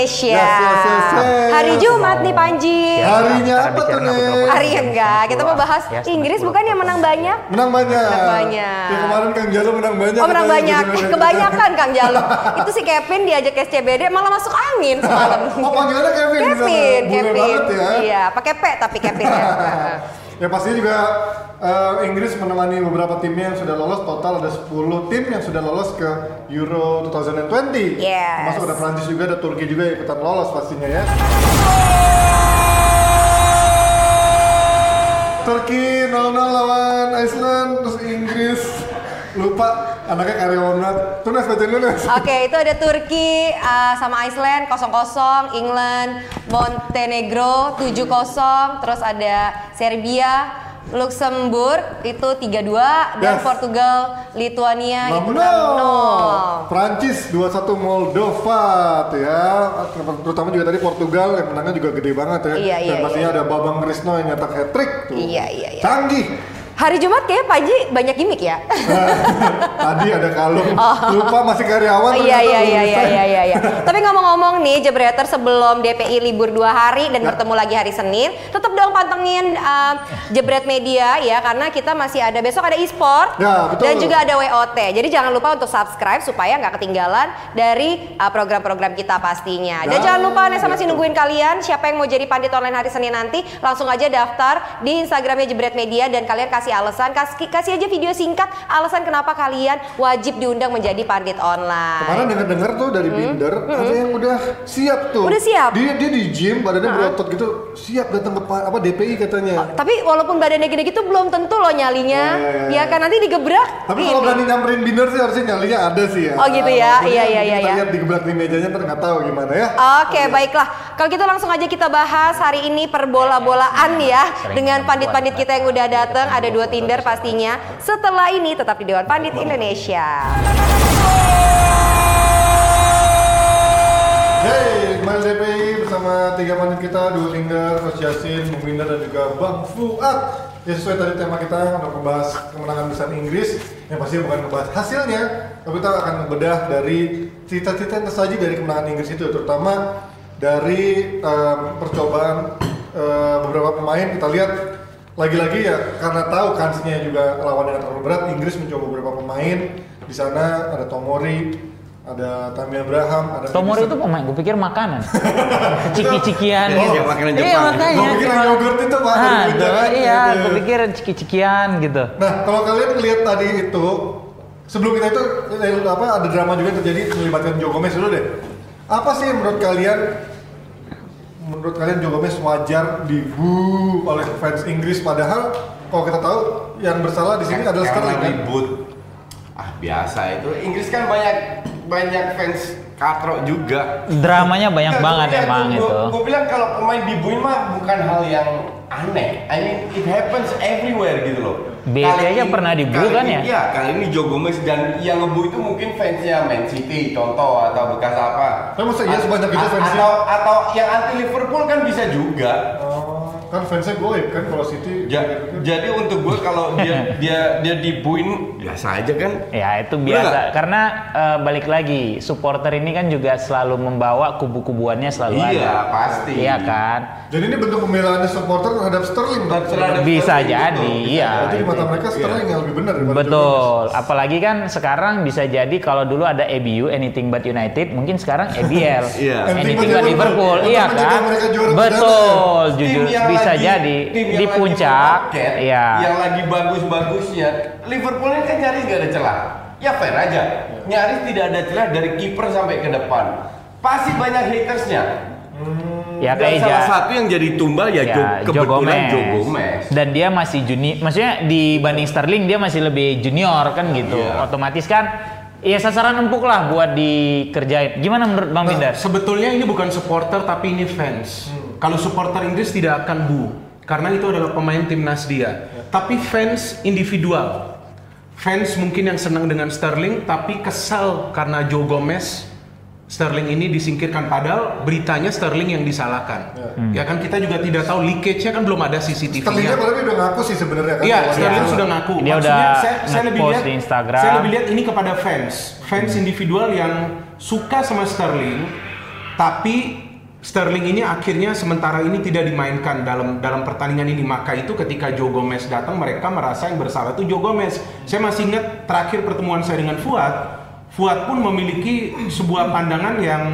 Indonesia. Yes, yes, yes, yes. Hari Jumat nih Panji. Harinya apa tuh, apa-apa. Hari enggak, kita mau bahas Inggris bukan yang menang banyak? Menang banyak. Menang banyak. Ya, kemarin Kang Jalo menang banyak. Oh menang banyak, kebanyakan Kang Jalu. Itu si Kevin diajak ke SCBD malah masuk angin semalam. Oh panggilannya Kevin. Kevin, Kevin. ya. Iya, pakai P tapi Kevin ya. Ya pasti juga eh, Inggris menemani beberapa timnya yang sudah lolos total ada 10 tim yang sudah lolos ke Euro 2020. Yes. Termasuk ada Prancis juga, ada Turki juga yang ikutan lolos pastinya ya. Turki 0-0 lawan Iceland, terus Inggris lupa anaknya karyawan banget. Tuh Nes, bacain dulu Nes. Oke, itu ada Turki uh, sama Iceland 0-0, England, Montenegro 7-0, terus ada Serbia, Luxembourg itu 3-2 dan Yes. Portugal, Lituania itu 6-0. 6-0. Prancis 2-1 Moldova tuh ya. Terutama juga tadi Portugal yang menangnya juga gede banget ya. Iya, iya, Dan pastinya iya. ada Babang Krisno yang nyetak hat trick tuh. Iya, iya, iya. Canggih. Hari Jumat kayaknya Panji banyak gimmick ya? tadi ada kalung. Lupa masih karyawan. Oh, iya iya iya lulusan. iya iya iya. Tapi ngomong-ngomong nih Jebreter sebelum DPI libur dua hari dan Ya. bertemu lagi hari Senin, tetap dong pantengin uh, Jebret Media ya karena kita masih ada besok ada e-sport Ya, betul. dan juga ada WOT. Jadi jangan lupa untuk subscribe supaya nggak ketinggalan dari uh, program-program kita pastinya. Dan Dan- jangan lupa nih sama masih betul. nungguin kalian siapa yang mau jadi pandit online hari Senin nanti langsung aja daftar di Instagramnya Jebret Media dan kalian kasih alasan kasih kasih aja video singkat alasan kenapa kalian wajib diundang menjadi pandit online. Kemarin dengar-dengar tuh dari Binder ada yang udah siap tuh. Hmm. Udah siap? Dia dia di gym badannya berotot gitu, siap datang ke pa- apa DPI katanya. Tapi walaupun badannya gede gitu belum tentu loh nyalinya. Oh, iya, iya, Ya kan nanti digebrak. Tapi kalau berani nyamperin Binder sih harusnya nyalinya ada sih ya. Oh, gitu ya? Walaupun Iya, ya iya, iya, Kita iya. lihat digebrak di mejanya ntar nggak tahu gimana ya. Oke, baiklah. Kalau gitu langsung aja kita bahas hari ini perbola-bolaan ya dengan pandit-pandit kita yang udah datang. Ada dua Tinder pastinya. Setelah ini tetap di Dewan Pandit Indonesia. Hey, kembali DPI bersama tiga pandit kita, dua Linggar, Coach Yasin, Binder, dan juga Bang Fuad. Ya sesuai tadi tema kita untuk membahas kemenangan besar Inggris, yang pasti bukan membahas hasilnya, tapi kita akan membedah dari cerita-cerita yang tersaji dari kemenangan Inggris itu, terutama dari em, percobaan em, beberapa pemain kita lihat lagi-lagi ya karena tahu kansnya juga lawan yang terlalu berat Inggris mencoba beberapa pemain di sana ada Tomori ada Tammy Abraham ada Tomori itu pemain, gue pikir makanan. Ciki-cikian Oh, gitu. makanan Iya Jepang. makanya. Gua pikir yang yogurt itu, Pak, Ah, kan, iya, gitu. gue pikir ciki-cikian gitu. Nah, kalau kalian lihat tadi itu, sebelum kita itu eh, apa ada drama juga yang terjadi melibatkan Joe Gomez dulu deh. Apa sih menurut kalian menurut kalian Joe Gomez wajar dibu oleh fans Inggris padahal kalau kita tahu yang bersalah di sini adalah Sterling kan? ribut. Ah biasa itu. Inggris kan banyak banyak fans katro juga. Dramanya banyak banget emang itu. Gue bilang kalau pemain dibuin mah bukan hal yang aneh. I mean it happens everywhere gitu loh. BT Kali aja ini- pernah dibu kan ini- ya? Iya, kali ini Joe Gomez dan yang ngebu itu mungkin fansnya Man City contoh atau bekas apa. Tapi masa iya sebanyak itu fansnya? Atau atau yang anti Liverpool kan bisa juga. Oh, kan fansnya goib kan kalau City. Ja- jadi untuk gue kalau dia dia dia dibuin biasa aja kan. Ya itu Bener biasa nggak? karena eh, balik lagi supporter ini kan juga selalu membawa kubu-kubuannya selalu ada. Iya pasti. Iya kan? Jadi ini bentuk pembelaannya supporter terhadap Sterling. Terhadap Bisa Sterling, jadi, betul. Bisa iya. Jadi di mata mereka Iya. Sterling yang lebih benar Betul. Apalagi kan sekarang bisa jadi kalau dulu ada ABU Anything But United, mungkin sekarang ABL Iya. Anything Anything But but Liverpool. Liverpool. Iya kan? mereka juara Betul, jujur bisa lagi- jadi tim yang di lagi puncak. meroket, Iya. Yang lagi bagus-bagusnya, Liverpool ini kan nyaris gak ada celah. Ya fair aja. Nyaris tidak ada celah dari kiper sampai ke depan. Pasti banyak hatersnya. Ya Dan kayak salah satu yang jadi tumbal ya, ya, Jo, kebetulan Gomez. Joe Gomez. Dan dia masih junior, maksudnya dibanding Sterling dia masih lebih junior kan gitu. Iya. Otomatis kan ya sasaran empuk lah buat dikerjain. Gimana menurut Bang Bindar? Sebetulnya ini bukan supporter tapi ini fans. Kalau supporter Inggris tidak akan bu, karena itu adalah pemain timnas dia. Tapi fans individual, fans mungkin yang senang dengan Sterling, tapi kesal karena Joe Gomez. Sterling ini disingkirkan padahal beritanya Sterling yang disalahkan. Ya kan kita juga tidak tahu leakage-nya kan belum ada Sterlingnya CCTV-nya. kalau udah ngaku sih sebenarnya kan. Iya, Sterling salah. sudah ngaku. Dia Maksudnya udah saya, saya lebih lihat di Instagram. Saya lebih lihat ini kepada fans, fans individual yang suka sama Sterling, Tapi Sterling ini akhirnya sementara ini tidak dimainkan dalam dalam pertandingan ini. Maka itu ketika Joe Gomez datang mereka merasa yang bersalah itu Joe Gomez. Saya masih ingat terakhir pertemuan saya dengan Fuad. Fuad pun memiliki sebuah pandangan yang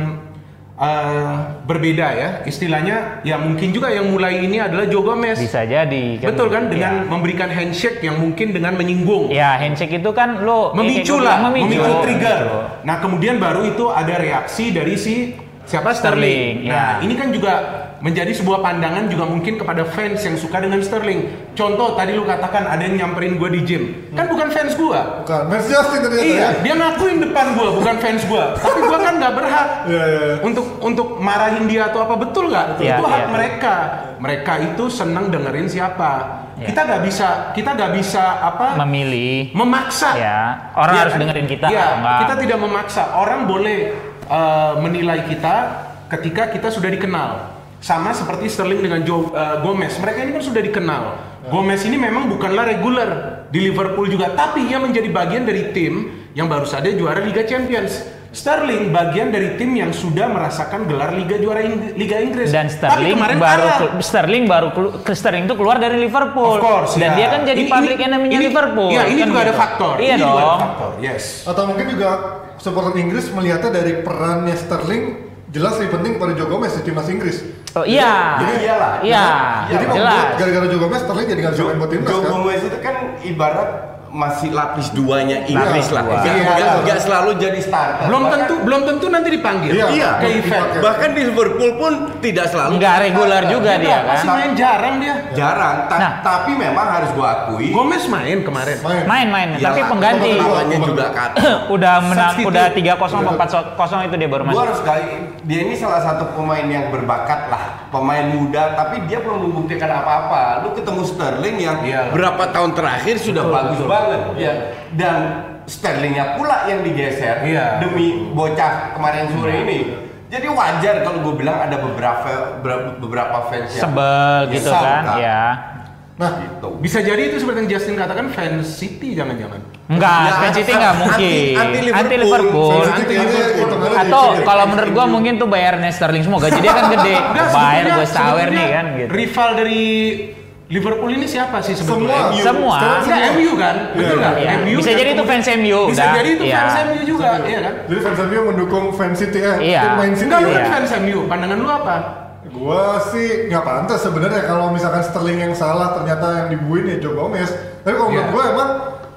eh, berbeda ya. Istilahnya ya mungkin juga yang mulai ini adalah Joe Gomez. Bisa jadi. Betul kan dengan Ya. memberikan handshake yang mungkin dengan menyinggung. Ya, handshake itu kan lo memicu lah, bilang, memicu, trigger. gitu. Nah kemudian baru itu ada reaksi dari si siapa Sterling, Sterling. Nah ya. ini kan juga menjadi sebuah pandangan juga mungkin kepada fans yang suka dengan Sterling. Contoh tadi lu katakan ada yang nyamperin gue di gym, kan bukan fans gue. Bukan, Justin ternyata Iya, ya. dia ngakuin depan gue, bukan fans gue. Tapi gue kan nggak berhak Iya, iya, iya. untuk untuk marahin dia atau apa betul nggak? Iya, itu hak iya. mereka. Mereka itu senang dengerin siapa. Iya. Kita nggak bisa, kita nggak bisa apa? Memilih. memaksa. Ya, orang Iya harus dengerin kita Iya, enggak. kita tidak memaksa. Orang boleh eh, menilai kita ketika kita sudah dikenal. Sama seperti Sterling dengan Joe eh, Gomez. Mereka ini kan sudah dikenal. Gomez ini memang bukanlah reguler di Liverpool juga, tapi ia menjadi bagian dari tim yang baru saja juara Liga Champions. Sterling bagian dari tim yang sudah merasakan gelar Liga juara Ing- Liga Inggris. Dan Tapi Sterling kemarin baru kalah. Sterling baru Sterling itu keluar dari Liverpool. Of course, Dan ya. dia kan jadi Ini- public ini- enemy-nya Liverpool. Iya, ini kan juga ada gitu. faktor. Iya ini juga ada dong. faktor. Yes. Atau mungkin juga supporter Inggris melihatnya dari perannya Sterling jelas lebih penting kepada Joe Gomez di timnas Inggris. Oh iya. Jadi iyalah. Iya. Jadi jelas. membuat gara-gara Joe Gomez Sterling jadi nggak bisa main buat timnas Joe kan? Gomez itu kan ibarat masih lapis duanya Inggris Lapis lah. dua. Nggak- Iya, iya. nggak selalu jadi starter. Belum Bahkan- tentu belum tentu nanti dipanggil. Iya. Iya, Ke event. Bahkan di Liverpool pun tidak selalu. Nggak reguler juga dia kan. Masih main jarang dia. Jarang, ta- Nah. tapi memang harus gua akui. Gomez main kemarin. Main. Main-main, Iyalah, tapi pengganti. Namanya juga kata. udah menang, udah 3-0 apa 4-0 itu dia baru Gua masuk. harus kali dia ini salah satu pemain yang berbakat lah, pemain muda, tapi dia belum membuktikan apa-apa. Lu ketemu Sterling yang Iya. berapa tahun terakhir sudah Betul, bagus betul. Banget, ya. Dan Sterlingnya pula yang digeser Iya. demi bocah kemarin sore ini. Jadi wajar kalau gue bilang ada beberapa beberapa, beberapa fans yang Sebel gitu sangka. kan, ya. Nah, Gitu. Bisa jadi itu seperti yang Justin katakan fans City jangan-jangan. Enggak, Ya, Man City anti- nggak mungkin. anti- anti Anti Liverpool. Fans kayaknya Liverpool. Atau kalau menurut gua mungkin tuh bayarnya Sterling semua gaji dia kan gede. Bayar gue sawer nih kan gitu. Rival dari Liverpool ini siapa sih sebetulnya? Semua. Semua. Sekarang Enggak, semua. MU kan? Betul nggak? Iya. MU Bisa jadi itu fans MU, Bisa udah. jadi itu Iya. fans MU juga, iya kan? Jadi fans MU mendukung fans City eh Iya. tim main City. Enggak, lu ya. kan Iya. fans MU. Pandangan lu apa? Gua sih nggak pantas sebenarnya kalau misalkan Sterling yang salah ternyata yang dibuin ya Joe Gomez. Tapi kalau menurut Iya. gua emang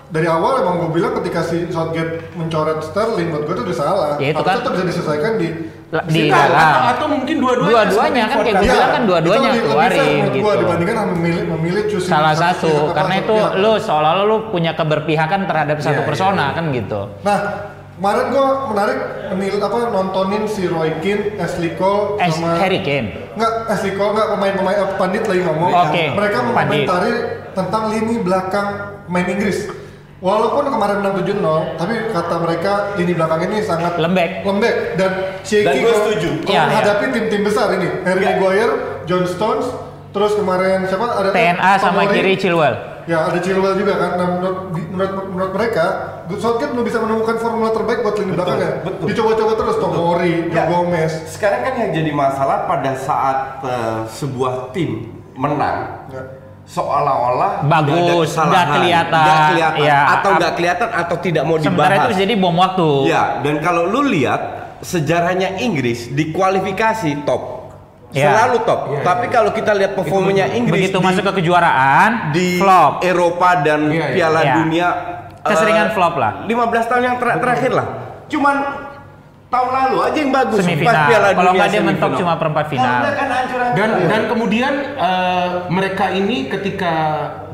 dari awal emang gue bilang ketika si Southgate mencoret Sterling menurut gue itu udah salah. Ya, itu kan- tuh bisa diselesaikan di di Atau- dalam. atau, atau mungkin dua-duanya. Dua-duanya kan kayak gua bilang kan dua-duanya lebih- keluarin menurut gua gitu. dibandingkan memilih memilih choosing Salah satu karena itu pihak. lu seolah-olah lu punya keberpihakan terhadap satu Iya, iya, persona iya. kan gitu. Nah, kemarin gua menarik menil apa nontonin si Roy Keane, Ashley Cole sama Harry Kane. Enggak, Ashley Cole enggak pemain-pemain eh, pandit lagi ngomong. Oke, Mereka mengomentari tentang lini belakang main Inggris. Walaupun kemarin menang 7-0, tapi kata mereka lini belakang ini sangat Lembek. lembek dan shaky Dan gua kalau- setuju. kalau Iya, menghadapi tim-tim besar ini. Harry Iya. Maguire, John Stones, terus kemarin siapa ada TNA sama Tomori. kiri Chilwell. Ya ada Chilwell juga kan. Nah, menurut, menurut, menurut mereka, Southgate belum bisa menemukan formula terbaik buat lini belakangnya. betul. Dicoba-coba terus Tomori, Ya. Gomez. Sekarang kan yang jadi masalah pada saat eh, sebuah tim menang Ya. Seolah-olah Bagus, nggak kelihatan, nggak kelihatan, ya. atau nggak kelihatan atau tidak mau Sementara dibahas. itu jadi bom waktu. Ya, dan kalau lu lihat sejarahnya Inggris di kualifikasi top. Ya. Selalu top. Iya, Tapi iya. kalau kita lihat performanya Inggris Begitu di, masuk ke kejuaraan, di flop. Eropa dan Iya, iya. Piala Iya. Dunia Keseringan eh, flop lah. 15 tahun yang ter- terakhir lah. Cuman tahun lalu aja yang bagus pas Semifinal. Piala Kalau nggak dia mentok cuma perempat final. Nggak kan. Dan dan kemudian eh, mereka ini ketika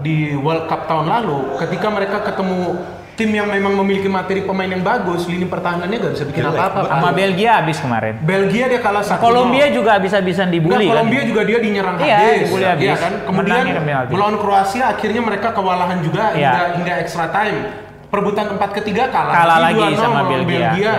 di World Cup tahun lalu, ketika mereka ketemu tim yang memang memiliki materi pemain yang bagus, lini pertahanannya gak bisa bikin Jelek. apa-apa. Sama Belgia habis kemarin. Belgia dia kalah satu. Kolombia juga Enggak, dibully kan. Kolombia juga dia dinyerang Iya, habis. dibully habis. Iya kan? Kemudian melawan Kroasia akhirnya mereka kewalahan juga Iya. hingga hingga extra time. Perebutan tempat ketiga kalah, Kalah lagi 2-0 sama melawan Belgia. Iya.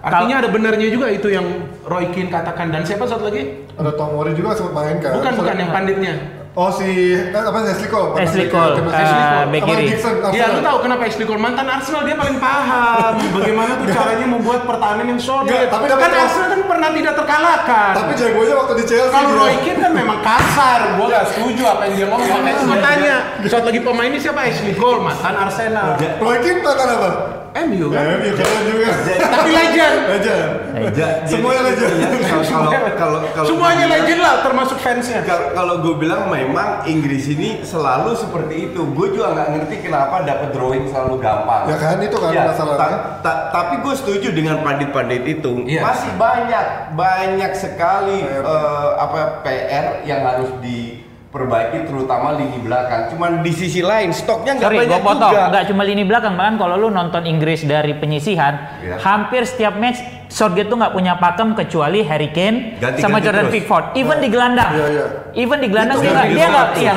Artinya ada benarnya juga itu yang Roy Keane katakan dan siapa satu lagi? Ada Tomori juga sempat main kan. Bukan bukan yang panditnya. Oh si kan apa Ashley Cole? Ashley Cole, eh, Ashley Cole. Sama kiri. Dixon, Iya, Arsenal. lu tahu kenapa Ashley Cole mantan Arsenal dia paling paham bagaimana tuh caranya membuat pertahanan yang solid. Nggak, tapi kan. Arsenal kan pernah tidak terkalahkan. Tapi jagonya waktu di Chelsea. Kalau. Roy Keane kan memang kasar, gua gak setuju apa yang dia ngomong. Makanya gua tanya, saat lagi pemain ini siapa? Ashley Cole, mantan Arsenal. Roy Keane mantan apa? MU kan? Eh, ya keren juga. Tapi legend. Legend. Ja- Semuanya legend. intinya Kalau kalau kalau kalau Semuanya legend lah, termasuk fansnya. Kalau kalau gue bilang memang Inggris ini selalu seperti itu. Gue juga nggak ngerti kenapa dapat drawing selalu gampang. Ya kan, itu kan Ya, masalahnya. ta- ta- tapi gue setuju dengan pandit-pandit itu. Iya. Masih banyak banyak sekali PR. eh, apa PR yang harus diperbaiki terutama lini belakang. Cuman di sisi lain stoknya nggak banyak potong. juga. Nggak cuma lini belakang, bahkan kalau lu nonton Inggris dari penyisihan, Iya. hampir setiap match Southgate tuh nggak punya pakem kecuali Harry Kane Ganti-ganti sama Jordan terus. Pickford. Even di gelandang, Iya, iya. even di gelandang Itu dia nggak, di dia nggak, iya,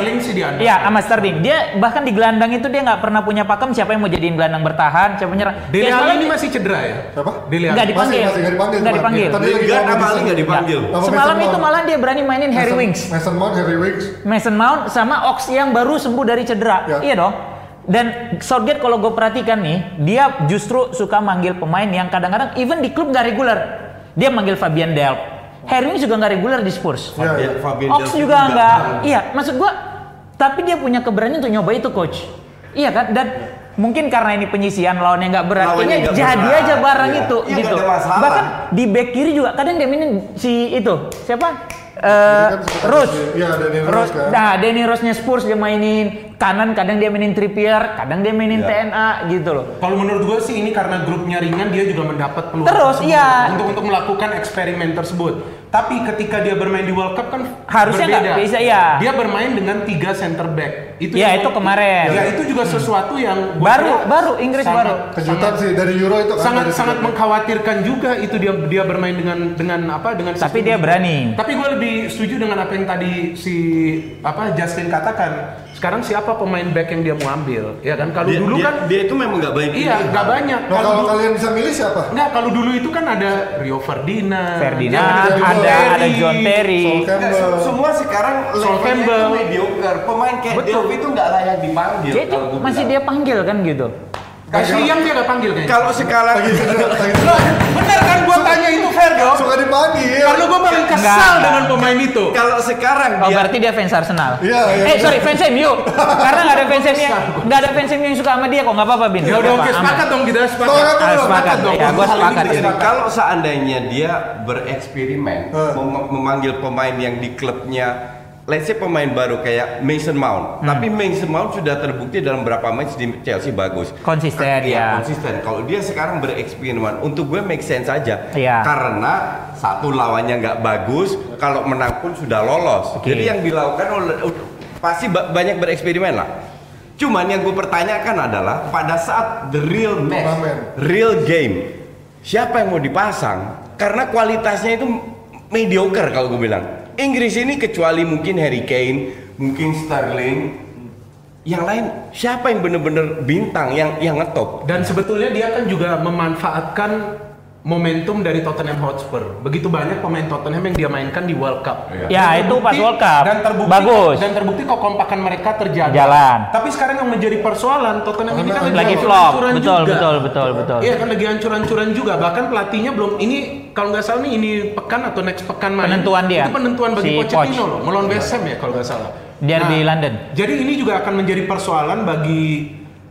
iya, sama Sterling. Dia bahkan di gelandang itu dia nggak pernah punya pakem siapa yang mau jadiin gelandang bertahan, siapa menyerang. Dele Dia Alli ini masih cedera ya? Apa? Dele nggak Alli. dipanggil, Masih- masih nggak dipanggil nggak dipanggil. Lagi Lingard sama sana. nggak dipanggil. Semalam Mason itu malah dia berani mainin Harry Winks. Mason Mount, Harry Winks. Mason Mount sama Ox yang baru sembuh dari cedera. Ya. Iya dong. Dan Southgate kalau gue perhatikan nih, dia justru suka manggil pemain yang kadang-kadang even di klub nggak reguler. Dia manggil Fabian Delp. Harry juga nggak reguler di Spurs. Iya, iya. Fabian Ox juga nggak. Iya, maksud gua. Tapi dia punya keberanian untuk nyoba itu coach. Iya kan? Dan mungkin karena ini penyisian lawannya nggak berat, Lawannya jadi berat. aja barang Iya. itu Iya, gitu. Bahkan di back kiri juga kadang dia mainin si itu siapa? Eh, kan sekitar Rose. si- iya, Danny Rose Rose. kan. Nah, Danny Rose-nya Spurs dia mainin kanan, kadang dia mainin Trippier, kadang dia mainin Iya. TNA gitu loh. Kalau menurut gue sih ini karena grupnya ringan dia juga mendapat peluang Terus, iya. untuk untuk melakukan eksperimen tersebut. Tapi ketika dia bermain di World Cup kan Harusnya berbeda. nggak bisa, iya. Dia bermain dengan tiga center back. Itu Iya, yang- itu kemarin. Ya itu juga sesuatu yang Baru- baru, Inggris sangat- baru. Kejutan sih dari Euro itu kan. sangat sangat mengkhawatirkan juga itu dia dia bermain dengan dengan apa dengan Tapi dia itu. berani. Tapi gue lebih setuju dengan apa yang tadi si apa Justin katakan. Sekarang siapa pemain back yang dia mau ambil? Ya kan kalau dulu dia- kan dia itu memang nggak banyak. iya nggak banyak. Nah, Kalau kalian bisa milih siapa? Enggak, kalau dulu itu kan ada Rio Ferdinand, Ferdinand, ya kan, ada ada ada John Terry. Semua sekarang Sol levelnya Campbell. itu mediocre. Pemain kayak Betul. Itu nggak layak dipanggil. Dia itu kalau gua masih dia panggil kan gitu. Ashley Young dia nggak panggil kayaknya. Kalau cedera. bener kan gua tanya itu fair dong? Suka dipanggil. Karena gua paling kesal dengan pemain itu. kalau sekarang Oh dia berarti dia fans Arsenal. Iya, iya. Eh sorry fans MU. Karena nggak ada fans MU yang nggak ada fans MU yang suka sama dia kok nggak apa-apa bin. Ya udah apa-apa, oke sepakat dong kita sepakat. Sepakat dong, Ah, sepakat. dong. Ya, gua sepakat kalau seandainya dia bereksperimen mem- memanggil pemain yang di klubnya let's say pemain baru kayak Mason Mount. Hmm. Tapi Mason Mount sudah terbukti dalam beberapa match di Chelsea bagus. Konsisten Iya, ya. konsisten. Kalau dia sekarang bereksperimen, untuk gue make sense aja. Iya. Karena satu lawannya nggak bagus, kalau menang pun sudah lolos. Oke. Jadi yang dilakukan oleh pasti ba- banyak bereksperimen lah. Cuman yang gue pertanyakan adalah pada saat the real match, real game, siapa yang mau dipasang? Karena kualitasnya itu mediocre kalau gue bilang. Inggris ini kecuali mungkin Harry Kane, mungkin Sterling, yang lain siapa yang bener-bener bintang yang yang ngetop? Dan sebetulnya dia kan juga memanfaatkan momentum dari Tottenham Hotspur. Begitu banyak pemain Tottenham yang dia mainkan di World Cup. Ya, Dan itu pas World Cup. Dan terbukti Bagus. Dan terbukti kekompakan mereka terjaga. Jalan. Tapi sekarang yang menjadi persoalan Tottenham ini kan Lagi flop. Betul, juga. betul, betul, betul. Iya kan lagi hancur-hancuran juga. Bahkan pelatihnya belum ini kalau nggak salah nih ini pekan atau next pekan main. Penentuan dia. Itu penentuan bagi Si Pochettino coach. loh, melawan West Ham ya kalau nggak salah. Derby London. Jadi ini juga akan menjadi persoalan bagi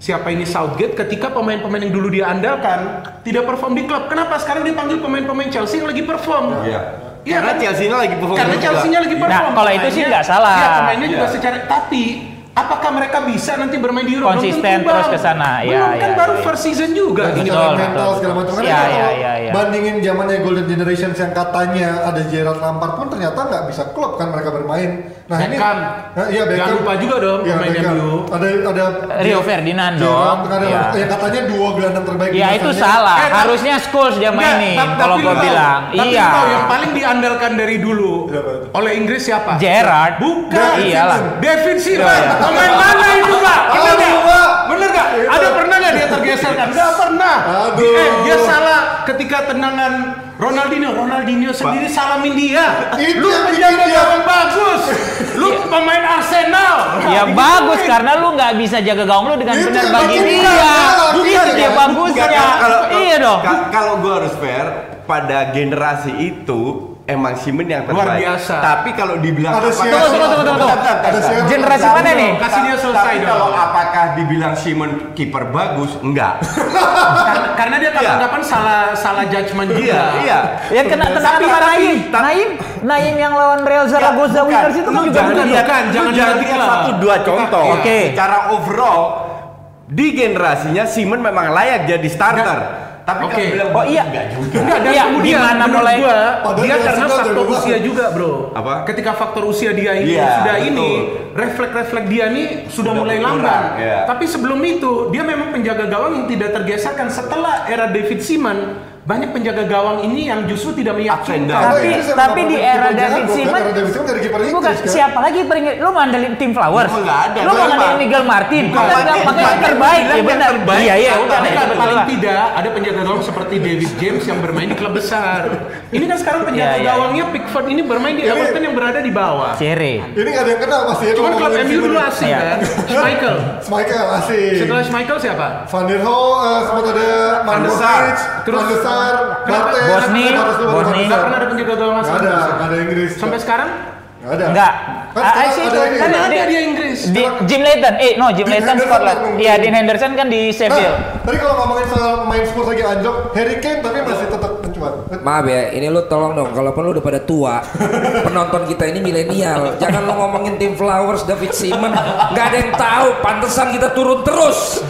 siapa ini Southgate ketika pemain-pemain yang dulu dia andalkan tidak perform di klub. Kenapa sekarang dia panggil pemain-pemain Chelsea yang lagi perform? Iya. Iya Karena kan? Chelsea ini lagi perform Karena. Chelsea-nya lagi Nah, perform. kalau itu sih nggak salah. Iya, pemainnya juga Iya. secara tapi apakah mereka bisa nanti bermain di Euro? Konsisten tentu, terus ke sana. Belum Iya, kan iya, baru iya. first season juga Dan ini. secara betul, mental betul. segala macam kalau iya, iya, iya. bandingin zamannya Golden Generations yang katanya ada Gerrard Lampard pun ternyata nggak bisa klub kan mereka bermain. Nah ini, Beckham. nah, iya Beckham. Jangan lupa juga dong Iya, pemain Beckham. MU. Ada ada Rio Ferdinand dong. ada Iya. yang katanya dua gelandang terbaik. Ya itu salah. Eh, tapi- Harusnya Scholes dia Enggak, mainin. tapi- Kalau tapi tahu- bilang, tapi iya. tahu yang paling diandalkan dari dulu itu? oleh Inggris siapa? Gerrard. Bukan. Iyalah. David Silva. Iya, iya. Pemain mana itu, Pak? Bener Aduh, nggak? Pak. Bener nggak? Itu. Ada pernah nggak dia tergeserkan? Nggak pernah. Aduh. Eh, dia salah ketika tendangan Ronaldinho. Ronaldinho sendiri salamin dia. Itu Lu yang penjaga gawang bagus. Lu pemain Arsenal. Ya bagus pemain. karena lu nggak bisa jaga gawang lu dengan Itu benar bagi dia. Itu dia bagusnya. Enggak, kalau- Iya dong. ka- Kalau gue harus fair, pada generasi itu emang Simon yang terbaik. Luar biasa. Tapi kalau dibilang Ada apakah-. Tunggu, tunggu, tunggu, tunggu. Bentar, bentar, Ada bentar. Sierra. Generasi mana nih? kalau- Kasih dia selesai Tapi dong. kalau apakah dibilang Simon kiper bagus? Enggak. karena, karena dia Iya. kapan-kapan salah salah judgement juga. Iya, iya. Ya kena kena Tapi- sama Naim. Naim, Naim yang lawan Real Zaragoza Bukan. Winners itu kan juga jangan bukan, bukan, jangan lah. satu dua contoh. Oke. Secara overall di generasinya Simon memang layak jadi starter. Tapi Oke. kalau bilang Oh, iya. enggak juga. Enggak, dan Iya, kemudian menurut mulai- gua, Padahal dia dia karena faktor usia juga, bro. Apa? Ketika faktor usia dia ini Iya, sudah betul. ini, refleks-refleks dia nih sudah, Sudah mulai lamban. iya. Tapi sebelum itu, dia memang penjaga gawang yang tidak tergeserkan setelah era David Seaman. Banyak penjaga gawang ini yang justru tidak meyakinkan. Tapi- Inggris tapi nggak di era David kan? Inggris Bukan, kan? siapa lagi peringkat? Lu ngandelin tim Flowers? Nggak ada, Lu ngandelin Miguel Martin? Bukan, makanya yang terbaik, ya benar. terbaik. Iya, iya, udah. Tapi kan paling tidak ada penjaga gawang seperti David James yang bermain di klub besar. Ini kan sekarang penjaga Iya, iya. gawangnya Pickford ini bermain di Everton yang berada di bawah. Cere. Ini nggak ada yang kenal pasti ya. Cuman klub MU dulu Simon. asing Iya. kan. Schmeichel. Schmeichel asing. Setelah Schmeichel siapa? Van der Ho, eh, sempat ada Van der Sar. Mandzukic, Terus- Van der Sar, Kenapa? Bartes, Bosni, Bosni. Van der Nggak Sar. pernah ada penjaga gawang asing. Ada, ada Inggris. Sampai sekarang? Nggak ada. Enggak. Kan Ah, sih ada kan Ada dia Inggris. di Jim Leighton. Eh, no, Jim Leighton Scotland. Iya. Dean Henderson kan di Sheffield. Nah, tadi kalau ngomongin soal pemain Spurs lagi anjlok, Harry Kane tapi masih tetap. Maaf ya, ini lu tolong dong, kalaupun lu udah pada tua, penonton kita ini milenial, jangan lu ngomongin tim Flowers, David Seaman, nggak ada yang tahu, pantesan kita turun terus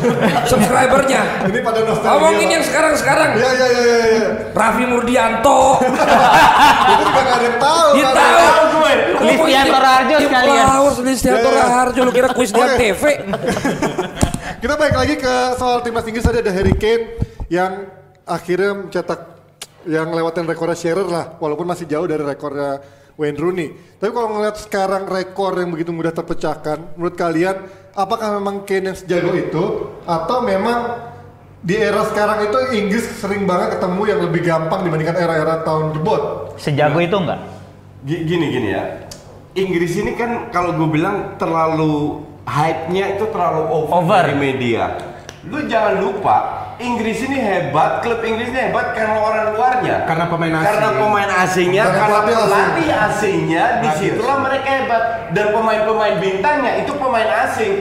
subscribernya. Ini pada nostalgia. Ngomongin yang sekarang-sekarang, Iya, iya, iya, iya, iya. Raffi Murdianto, Itu juga nggak ada yang tahu. dia tahu. gue. Listianto Raharjo tim sekalian. Flowers, Listianto Ya, ya. Raharjo, lu kira kuis di Oke. TV? Kita balik lagi ke soal timnas Inggris tadi ada Harry Kane yang akhirnya mencetak yang lewatin rekornya Shearer lah, walaupun masih jauh dari rekornya Wayne Rooney. Tapi kalau ngeliat sekarang rekor yang begitu mudah terpecahkan, menurut kalian apakah memang Kane yang sejago itu atau memang di era sekarang itu Inggris sering banget ketemu yang lebih gampang dibandingkan era-era tahun jebot? Sejago itu enggak? Gi- Gini gini ya. Inggris ini kan kalau gue bilang terlalu hype-nya itu terlalu over, Over. dari media. Lu jangan lupa, Inggris ini hebat, klub Inggris ini hebat karena orang luarnya. Karena pemain asing. Karena pemain asingnya, Karena karena pelatih asing. pelatih asingnya, di situlah mereka hebat. Dan pemain-pemain bintangnya itu pemain asing.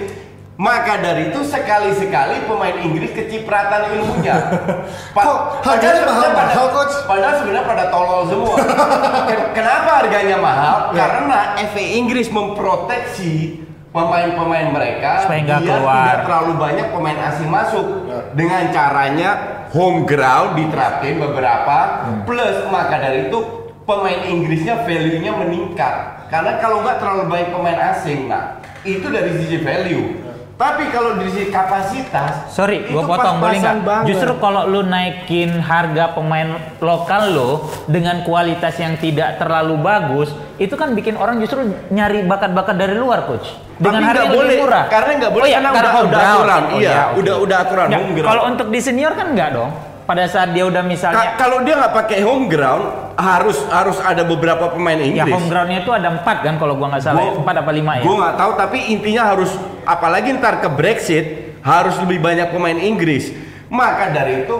Maka dari itu sekali-sekali pemain Inggris kecipratan ilmunya. Kok harganya mahal- sebenarnya pada- mahal, Coach? Padahal sebenarnya pada tolol semua. Ken- Kenapa harganya mahal? Ya. Karena FA Inggris memproteksi pemain-pemain mereka Supaya nggak keluar. tidak terlalu banyak pemain asing masuk. Ya. Dengan caranya home ground diterapkan beberapa Hmm. plus maka dari itu pemain Inggrisnya value-nya meningkat. Karena kalau nggak terlalu banyak pemain asing, nah itu dari sisi value. Tapi kalau dari sisi kapasitas, Sorry, itu gue potong boleh nggak? Justru kalau lu naikin harga pemain lokal lo dengan kualitas yang tidak terlalu bagus, itu kan bikin orang justru nyari bakat-bakat dari luar, coach. Dengan Tapi harga nggak yang boleh, lebih murah. karena nggak boleh, Oh iya, karena karena udah- udah aturan, Oh iya, oke. udah- udah aturan, Nggak. Kalau untuk di senior kan enggak dong. Pada saat dia udah Ka- misalnya kalau dia nggak pakai home ground, harus harus ada beberapa pemain ya Inggris. home groundnya itu ada empat kan kalau gua nggak salah, ya. empat apa lima ya. Gue nggak tahu, tapi intinya harus apalagi ntar ke Brexit harus lebih banyak pemain Inggris. Maka dari itu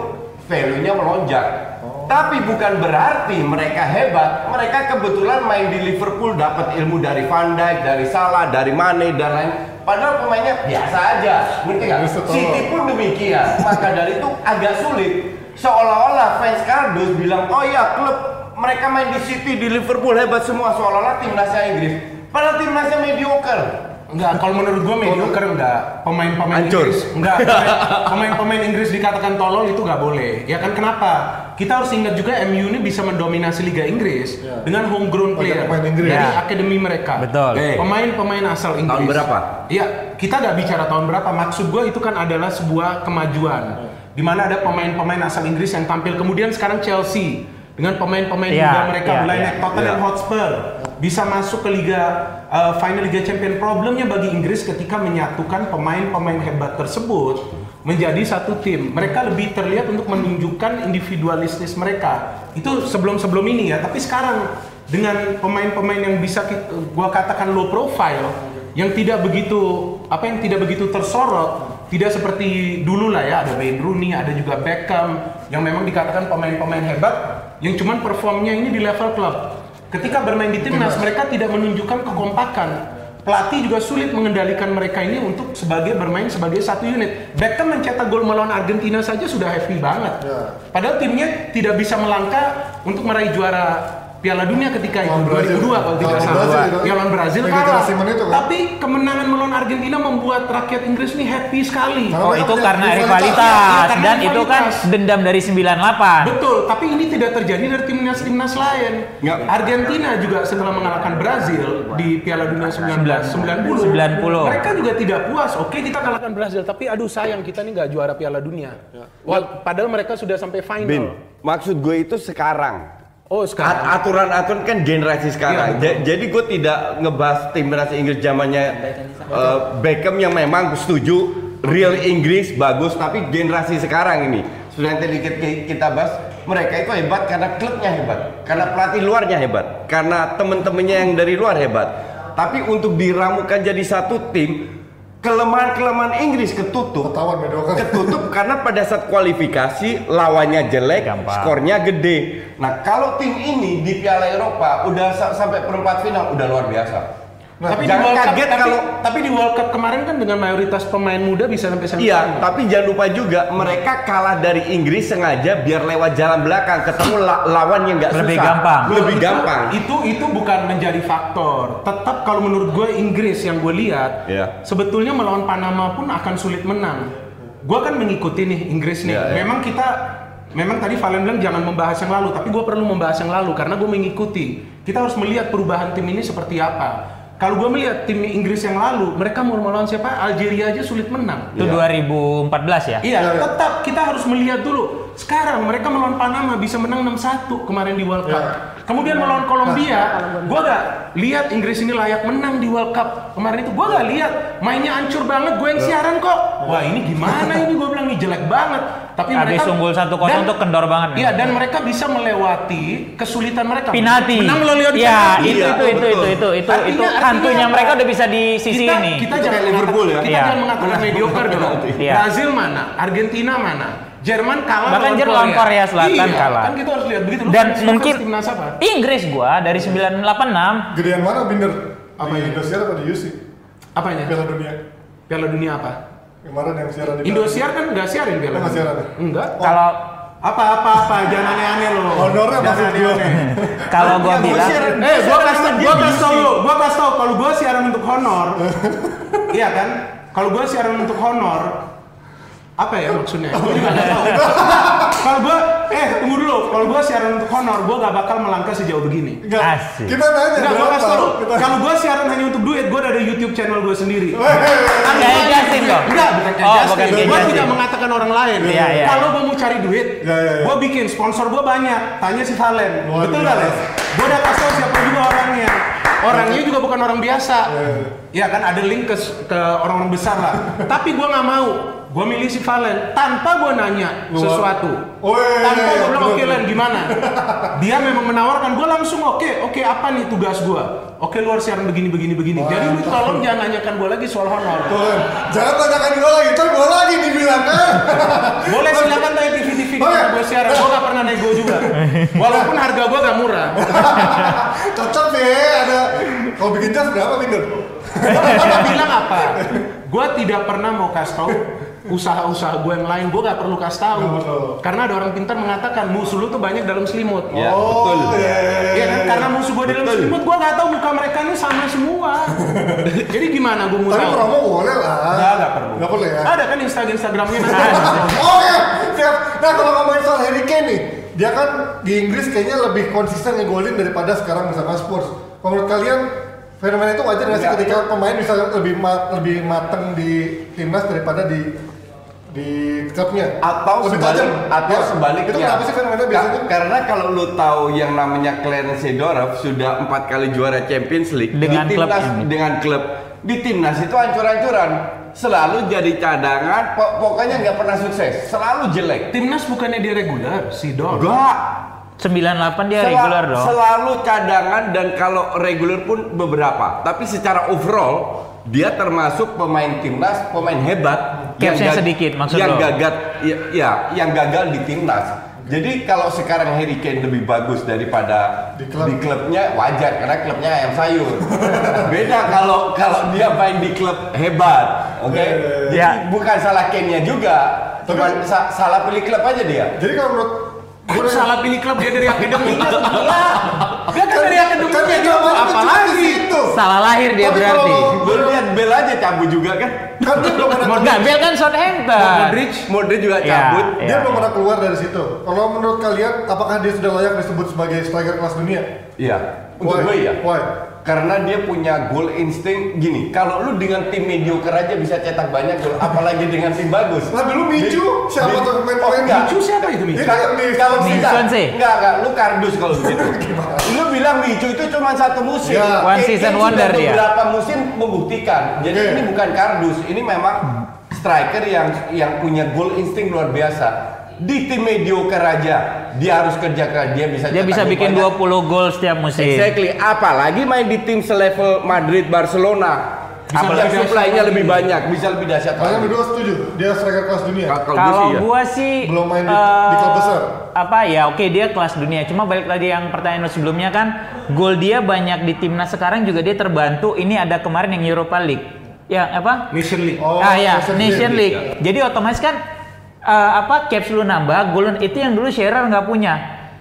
value-nya melonjak. Tapi bukan berarti mereka hebat. Mereka kebetulan main di Liverpool dapat ilmu dari Van Dijk, dari Salah, dari Mane dan lain. Padahal pemainnya biasa aja, ngerti nggak? Tahu. City pun demikian. Maka dari itu agak sulit. Seolah-olah fans kardus bilang, oh ya klub mereka main di City, di Liverpool hebat semua. Seolah-olah timnasnya Inggris. Padahal timnasnya mediocre. Enggak, kalau menurut gua mediocre enggak. Pemain-pemain Hancur. Inggris enggak. pemain- Pemain-pemain Inggris dikatakan tolol itu nggak boleh. Ya kan kenapa? Kita harus ingat juga MU ini bisa mendominasi Liga Inggris Ya. dengan homegrown player pemain Inggris. dari Ya. akademi mereka. Betul. Eh. Pemain-pemain asal Inggris. Tahun berapa? Iya, kita nggak bicara tahun berapa. Maksud gua itu kan adalah sebuah kemajuan. Di mana ada pemain-pemain asal Inggris yang tampil. Kemudian sekarang Chelsea dengan pemain-pemain Iya, muda mereka iya, mulai iya. naik Tottenham Iya. Hotspur bisa masuk ke liga uh, final Liga Champion. Problemnya bagi Inggris ketika menyatukan pemain-pemain hebat tersebut menjadi satu tim. Mereka lebih terlihat untuk menunjukkan individualistis mereka. Itu sebelum-sebelum ini ya, tapi sekarang dengan pemain-pemain yang bisa kita, gua katakan low profile yang tidak begitu apa yang tidak begitu tersorot tidak seperti dulu lah ya ada Wayne Rooney ada juga Beckham yang memang dikatakan pemain-pemain hebat yang cuman performnya ini di level klub ketika bermain di timnas mereka tidak menunjukkan kekompakan pelatih juga sulit mengendalikan mereka ini untuk sebagai bermain sebagai satu unit. Beckham mencetak gol melawan Argentina saja sudah happy banget. Ya. Padahal timnya tidak bisa melangkah untuk meraih juara Piala Dunia ketika itu Lawan Brazil. 2002 kalau tidak salah. Ya lawan Brazil Yang kalah. itu kan? Tapi kemenangan melawan Argentina membuat rakyat Inggris ini happy sekali. Nah, Oh mereka itu karena rivalitas. rivalitas karena dan itu kan dendam dari 98. Betul, tapi ini tidak terjadi dari timnas-timnas lain. Nggak. Argentina juga setelah mengalahkan Brazil di Piala Dunia 1990, 90. mereka juga tidak puas. Oke, kita kalahkan Brazil, tapi aduh sayang kita nih nggak juara Piala Dunia. Wah, padahal mereka sudah sampai final. Bin, maksud gue itu sekarang. Oh, sekarang. At- aturan-aturan kan generasi sekarang. Ja- Iya, Jadi gue tidak ngebahas timnas Inggris zamannya eh, Beckham yang memang setuju real Inggris bagus, tapi generasi sekarang ini sudah ki- kita bahas mereka itu hebat karena klubnya hebat, karena pelatih luarnya hebat, karena temen-temennya yang dari luar hebat. Tapi untuk diramukan jadi satu tim, kelemahan-kelemahan Inggris ketutup Ketahuan mediocre. ketutup karena pada saat kualifikasi lawannya jelek, Gampang. skornya gede. Nah, kalau tim ini di Piala Eropa udah sa- sampai perempat final udah luar biasa. Tapi di jangan World Cup, kaget tapi, kalau tapi di World Cup kemarin kan dengan mayoritas pemain muda bisa sampai semifinal. Iya, tapi jangan lupa juga mereka kalah dari Inggris sengaja biar lewat jalan belakang ketemu la- lawan yang nggak Lebih susah. gampang. Lebih Itu- gampang. Itu itu bukan menjadi faktor. Tetap kalau menurut gue Inggris yang gue lihat, Iya. sebetulnya melawan Panama pun akan sulit menang. Gue kan mengikuti nih Inggris nih. Iya, iya. Memang kita, memang tadi Valen bilang jangan membahas yang lalu, tapi gue perlu membahas yang lalu karena gue mengikuti. Kita harus melihat perubahan tim ini seperti apa. Kalau gue melihat tim Inggris yang lalu, mereka mau melawan siapa? Algeria aja sulit menang. Itu 2014 ya? Iya, tetap kita harus melihat dulu. Sekarang mereka melawan Panama bisa menang 6-1 kemarin di World Cup. Kemudian melawan Kolombia, gua gak lihat Inggris ini layak menang di World Cup kemarin itu. Gua gak lihat mainnya hancur banget. Gue yang siaran kok. Wah ini gimana ini? Gue bilang nih jelek banget. Tapi Habis mereka unggul 1-0 dan- tuh kendor banget. Iya dan mereka bisa melewati kesulitan mereka. Penalti. Menang melalui Iya, penalti. itu Iya, itu itu itu itu itu Artinya- itu artinya hantunya mereka udah bisa di sisi kita, ini. Kita Itu jangan kayak Liverpool ya? Kita Iya. jangan mengatakan mediocre dong. Iya. Brazil mana? Argentina mana? Jerman kalah Bahkan lawan Jerman, Korea Selatan iya, kalah. Kan kita harus lihat begitu. Lu Dan fans- mungkin timnas apa? Inggris gua dari 986 Gedean mana Binder? Apa di Indosiar atau di UC? Apanya? Piala Dunia. Piala Dunia apa? Kemarin yang siaran di Indosiar kan nggak siarin Piala Oh, nggak Dunia. siaran ya? Enggak. kalau Apa apa apa jangan aneh-aneh loh. Honornya gua. aneh-aneh. kalau gua Iya, bilang. Eh, gua kasih Dia gua kasih tau lu, gua kasih tau kalau gua siaran untuk honor. iya kan? Kalau gua siaran untuk honor, apa ya maksudnya? Gua juga nggak tahu. Kalau gua, eh tunggu dulu. Kalau gua siaran untuk honor, gua gak bakal melangkah sejauh begini. Asik. Kita nanya Enggak, gua kasih tau. Kalau gua siaran hanya untuk duit, gua ada YouTube channel gua sendiri. kayak Justin dong. Enggak, bukan kayak Oh, Justin. kayak Gua Justin. tidak mengatakan orang lain. Iya, iya, Kalau iya. gua mau cari duit, Iya, iya, gua bikin sponsor gua banyak. Tanya si Valen. Betul gak. Les? Gua udah kasih tau siapa juga orangnya. Orangnya juga bukan orang biasa. Iya, Ya kan ada link ke, ke orang-orang besar lah. Tapi gua nggak mau. Gua milih si Valen tanpa gua nanya Luar- sesuatu. Iya, tanpa gua bilang oke betul." Len gimana? Dia memang menawarkan gua langsung oke oke apa nih tugas gua? Oke luar siaran begini begini begini. Jadi lu tolong jangan nanyakan gua lagi soal honor. Tuh. Jangan tanyakan gua lagi, ntar gua lagi dibilang kan. Boleh silakan tanya TV-TV di Oh, mana gue siaran, gue gak pernah nego juga. Walaupun harga gue gak murah. Cocok sih, ada. Kalau bikin jas berapa Binder? Gue bilang apa? Gue tidak pernah mau kasih tahu usaha-usaha gue yang lain, gue gak perlu kasih tahu. Nggak perlu. Karena ada orang pintar mengatakan musuh lu tuh banyak dalam selimut. Ya, Oh, betul. iya. Iya kan? Karena musuh gue di dalam selimut, gue gak tahu muka mereka ini sama semua. Jadi gimana gue mau Tapi tahu? promo boleh lah. Nggak, nggak perlu. Nggak perlu ya. Ada kan Instagram Instagramnya nanti. Oke, siap. Nah kalau ngomongin soal Harry Kane nih, dia kan di Inggris kayaknya lebih konsisten ngegolin daripada sekarang bersama Spurs. Kalau menurut kalian fenomena itu wajar nggak sih ketika pemain bisa lebih ma- lebih mateng di timnas daripada di di klubnya? atau lebih sebalik, tajam. atau Ya. sebaliknya Itu kenapa sih fenomena biasanya? Ka- karena kalau lu tahu yang namanya Clarence Seedorf sudah empat kali juara Champions League Dengan di klub timnas ini. dengan klub di timnas itu hancur-hancuran selalu jadi cadangan po- pokoknya nggak pernah sukses selalu jelek Timnas bukannya dia reguler, si Dor. enggak 98 dia Sel- regular dong. Selalu cadangan dan kalau regular pun beberapa. Tapi secara overall dia termasuk pemain timnas, pemain hebat. Capsnya gag- sedikit, maksud yang lo? gagal, ya, ya, yang gagal di timnas. Jadi kalau sekarang Harry Kane lebih bagus daripada Di di, klub. klubnya wajar karena klubnya ayam sayur. Beda kalau kalau dia main di klub hebat, oke? Jadi Ya. bukan salah Kane-nya juga, cuman sa- salah pilih klub aja dia. Jadi kalau menurut Kok salah pilih klub dia dari akademinya gila. Dia kan dari akademinya Kan dia namanya apa lagi? situ. Salah lahir dia Tapi berarti. Lu lihat Bel aja cabut juga kan? Kan dia belum pernah Enggak, Bel kan Southampton. Modric Modric juga Ya, cabut. ya. Dia belum pernah keluar dari situ. Kalau menurut kalian, apakah dia sudah layak disebut sebagai striker kelas dunia? Iya. Untuk gue ya. Why? Karena dia punya goal instinct gini. Kalau lu dengan tim mediocre aja bisa cetak banyak gol, apalagi dengan tim bagus. Lah dulu Micu, siapa di- tuh pemain Oh. Micu siapa itu Micu? Kalau kita, enggak, enggak, lu kardus kalau begitu. lu bilang Micu itu cuma satu musim. Ya. One season Kane wonder dia. Beberapa musim membuktikan. Jadi Oke. ini bukan kardus, ini memang striker yang yang punya goal instinct luar biasa. Di tim mediocre aja, dia harus kerja keras, dia bisa Dia bisa bikin banyak. 20 gol setiap musim. Exactly. Apalagi main di tim selevel Madrid, Barcelona. Bisa Apalagi lebih supply-nya lebih banyak, bisa lebih dahsyat Kalian berdua setuju? Dia striker kelas dunia. Kalau ya. gua sih Belum main di- eh, di klub besar. Apa ya? Oke, dia kelas dunia. Cuma balik lagi yang pertanyaan lu sebelumnya kan, gol dia banyak di timnas sekarang juga dia terbantu. Ini ada kemarin yang Europa League. Ya, apa? Nation League. Oh, ah ya, Nation Nation League. League. Jadi otomatis kan eh, apa caps lu nambah, gol itu yang dulu Shearer nggak punya.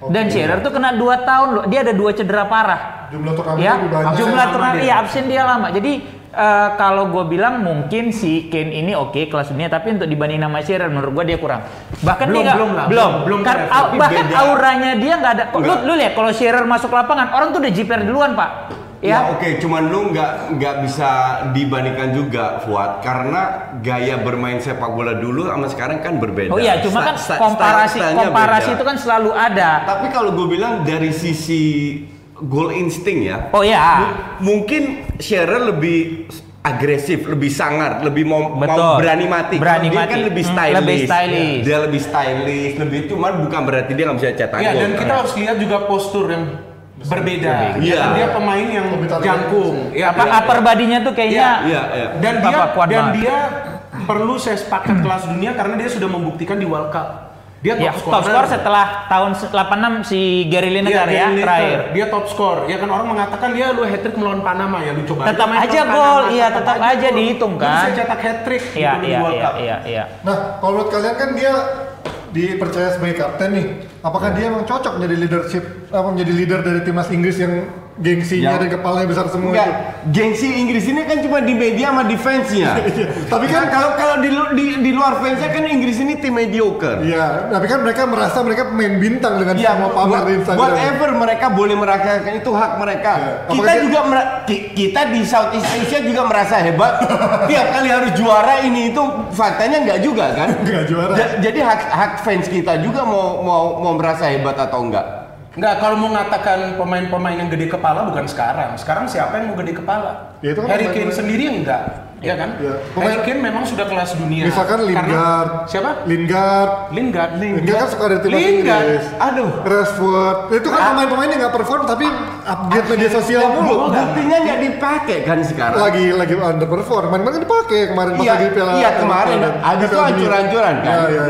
Dan Shearer tuh kena 2 tahun loh. Dia ada dua cedera parah. Jumlah turnamen ya, lebih banyak. jumlah turnamen iya absen dia lama. Jadi eh, kalau gue bilang mungkin si Kane ini oke kelas dunia, tapi untuk dibanding nama Shearer menurut gue dia kurang. Bahkan Belum, dia nggak- belum lah, belum, belum, belum Kar- level. au- Tapi bahkan beda. auranya dia nggak ada. Lu, Enggak. lu lihat kalau Shearer masuk lapangan, orang tuh udah jiper duluan pak. Ya, Ya, oke, cuman lu nggak nggak bisa dibandingkan juga Fuad karena gaya bermain sepak bola dulu sama sekarang kan berbeda. Oh iya, cuma kan Sta- sta- komparasi komparasi beda. itu kan selalu ada. Tapi kalau gue bilang dari sisi goal instinct ya, Oh iya. mu- mungkin Shearer lebih agresif, lebih sangar, lebih mau, mau Betul. berani mati. Berani dia mati. kan lebih Hmm, stylish. lebih stylish. Dia lebih stylish, lebih cuman bukan berarti dia nggak bisa cetak Iya gol. dan kita harus lihat juga postur yang berbeda. Iya. Dan dia pemain yang Lebih tarik. jangkung. Ya, apa upper badinya tuh kayaknya Iya, iya. dan dia dan banget. dia perlu saya sepakat kelas dunia karena dia sudah membuktikan di World Cup. Dia Ya, top top scorer. skor setelah tahun 86 si Gary Lineker Iya, ya Gary Lineker. terakhir. Dia top skor. Ya kan orang mengatakan dia lu hat trick melawan Panama ya lu coba. Tetap aja gol, Panama, iya, tetap aja dihitung Dia bisa kan. cetak hat trick Iya, di iya, World iya, Cup. iya, iya. Nah, kalau menurut kalian kan dia dipercaya sebagai kapten nih. Apakah dia emang cocok menjadi leadership apa menjadi leader dari timnas Inggris yang gengsinya Yang- dan kepalanya besar semua Enggak, itu? gengsi Inggris ini kan cuma di media sama defense-nya. Tapi kan kalau kalau di, di di luar fans-nya kan Inggris ini tim mediocre. Iya, tapi kan mereka merasa mereka pemain bintang dengan Ya, semua pamer di Instagram. whatever mereka boleh merasakan itu hak mereka. Ya, Kita apalagi- juga mera- ki- kita di Southeast Asia juga merasa hebat. Tiap kali harus juara ini itu faktanya nggak juga kan? Nggak juara. Ja- jadi hak hak fans kita juga mau mau mau merasa hebat atau enggak. Enggak, kalau mau mengatakan pemain-pemain yang gede kepala bukan sekarang. Sekarang siapa yang mau gede kepala? Ya, itu kan Harry pemain- Kane sendiri enggak, ya kan? Ya, Harry pemain- Kane memang sudah kelas dunia. Misalkan Karena- Lingard. siapa? Lingard. Lingard. Lingard kan suka dari timnas Lingard. Inggris. Aduh. Rashford. Itu kan pemain-pemain yang nggak perform tapi update media sosial mulu. Buktinya nggak dipakai kan sekarang. Lagi lagi underperform. Main-main kan dipakai kemarin pas Iya, lagi piala. iya kemarin itu piala dunia. hancur-hancuran kan. Iya, iya,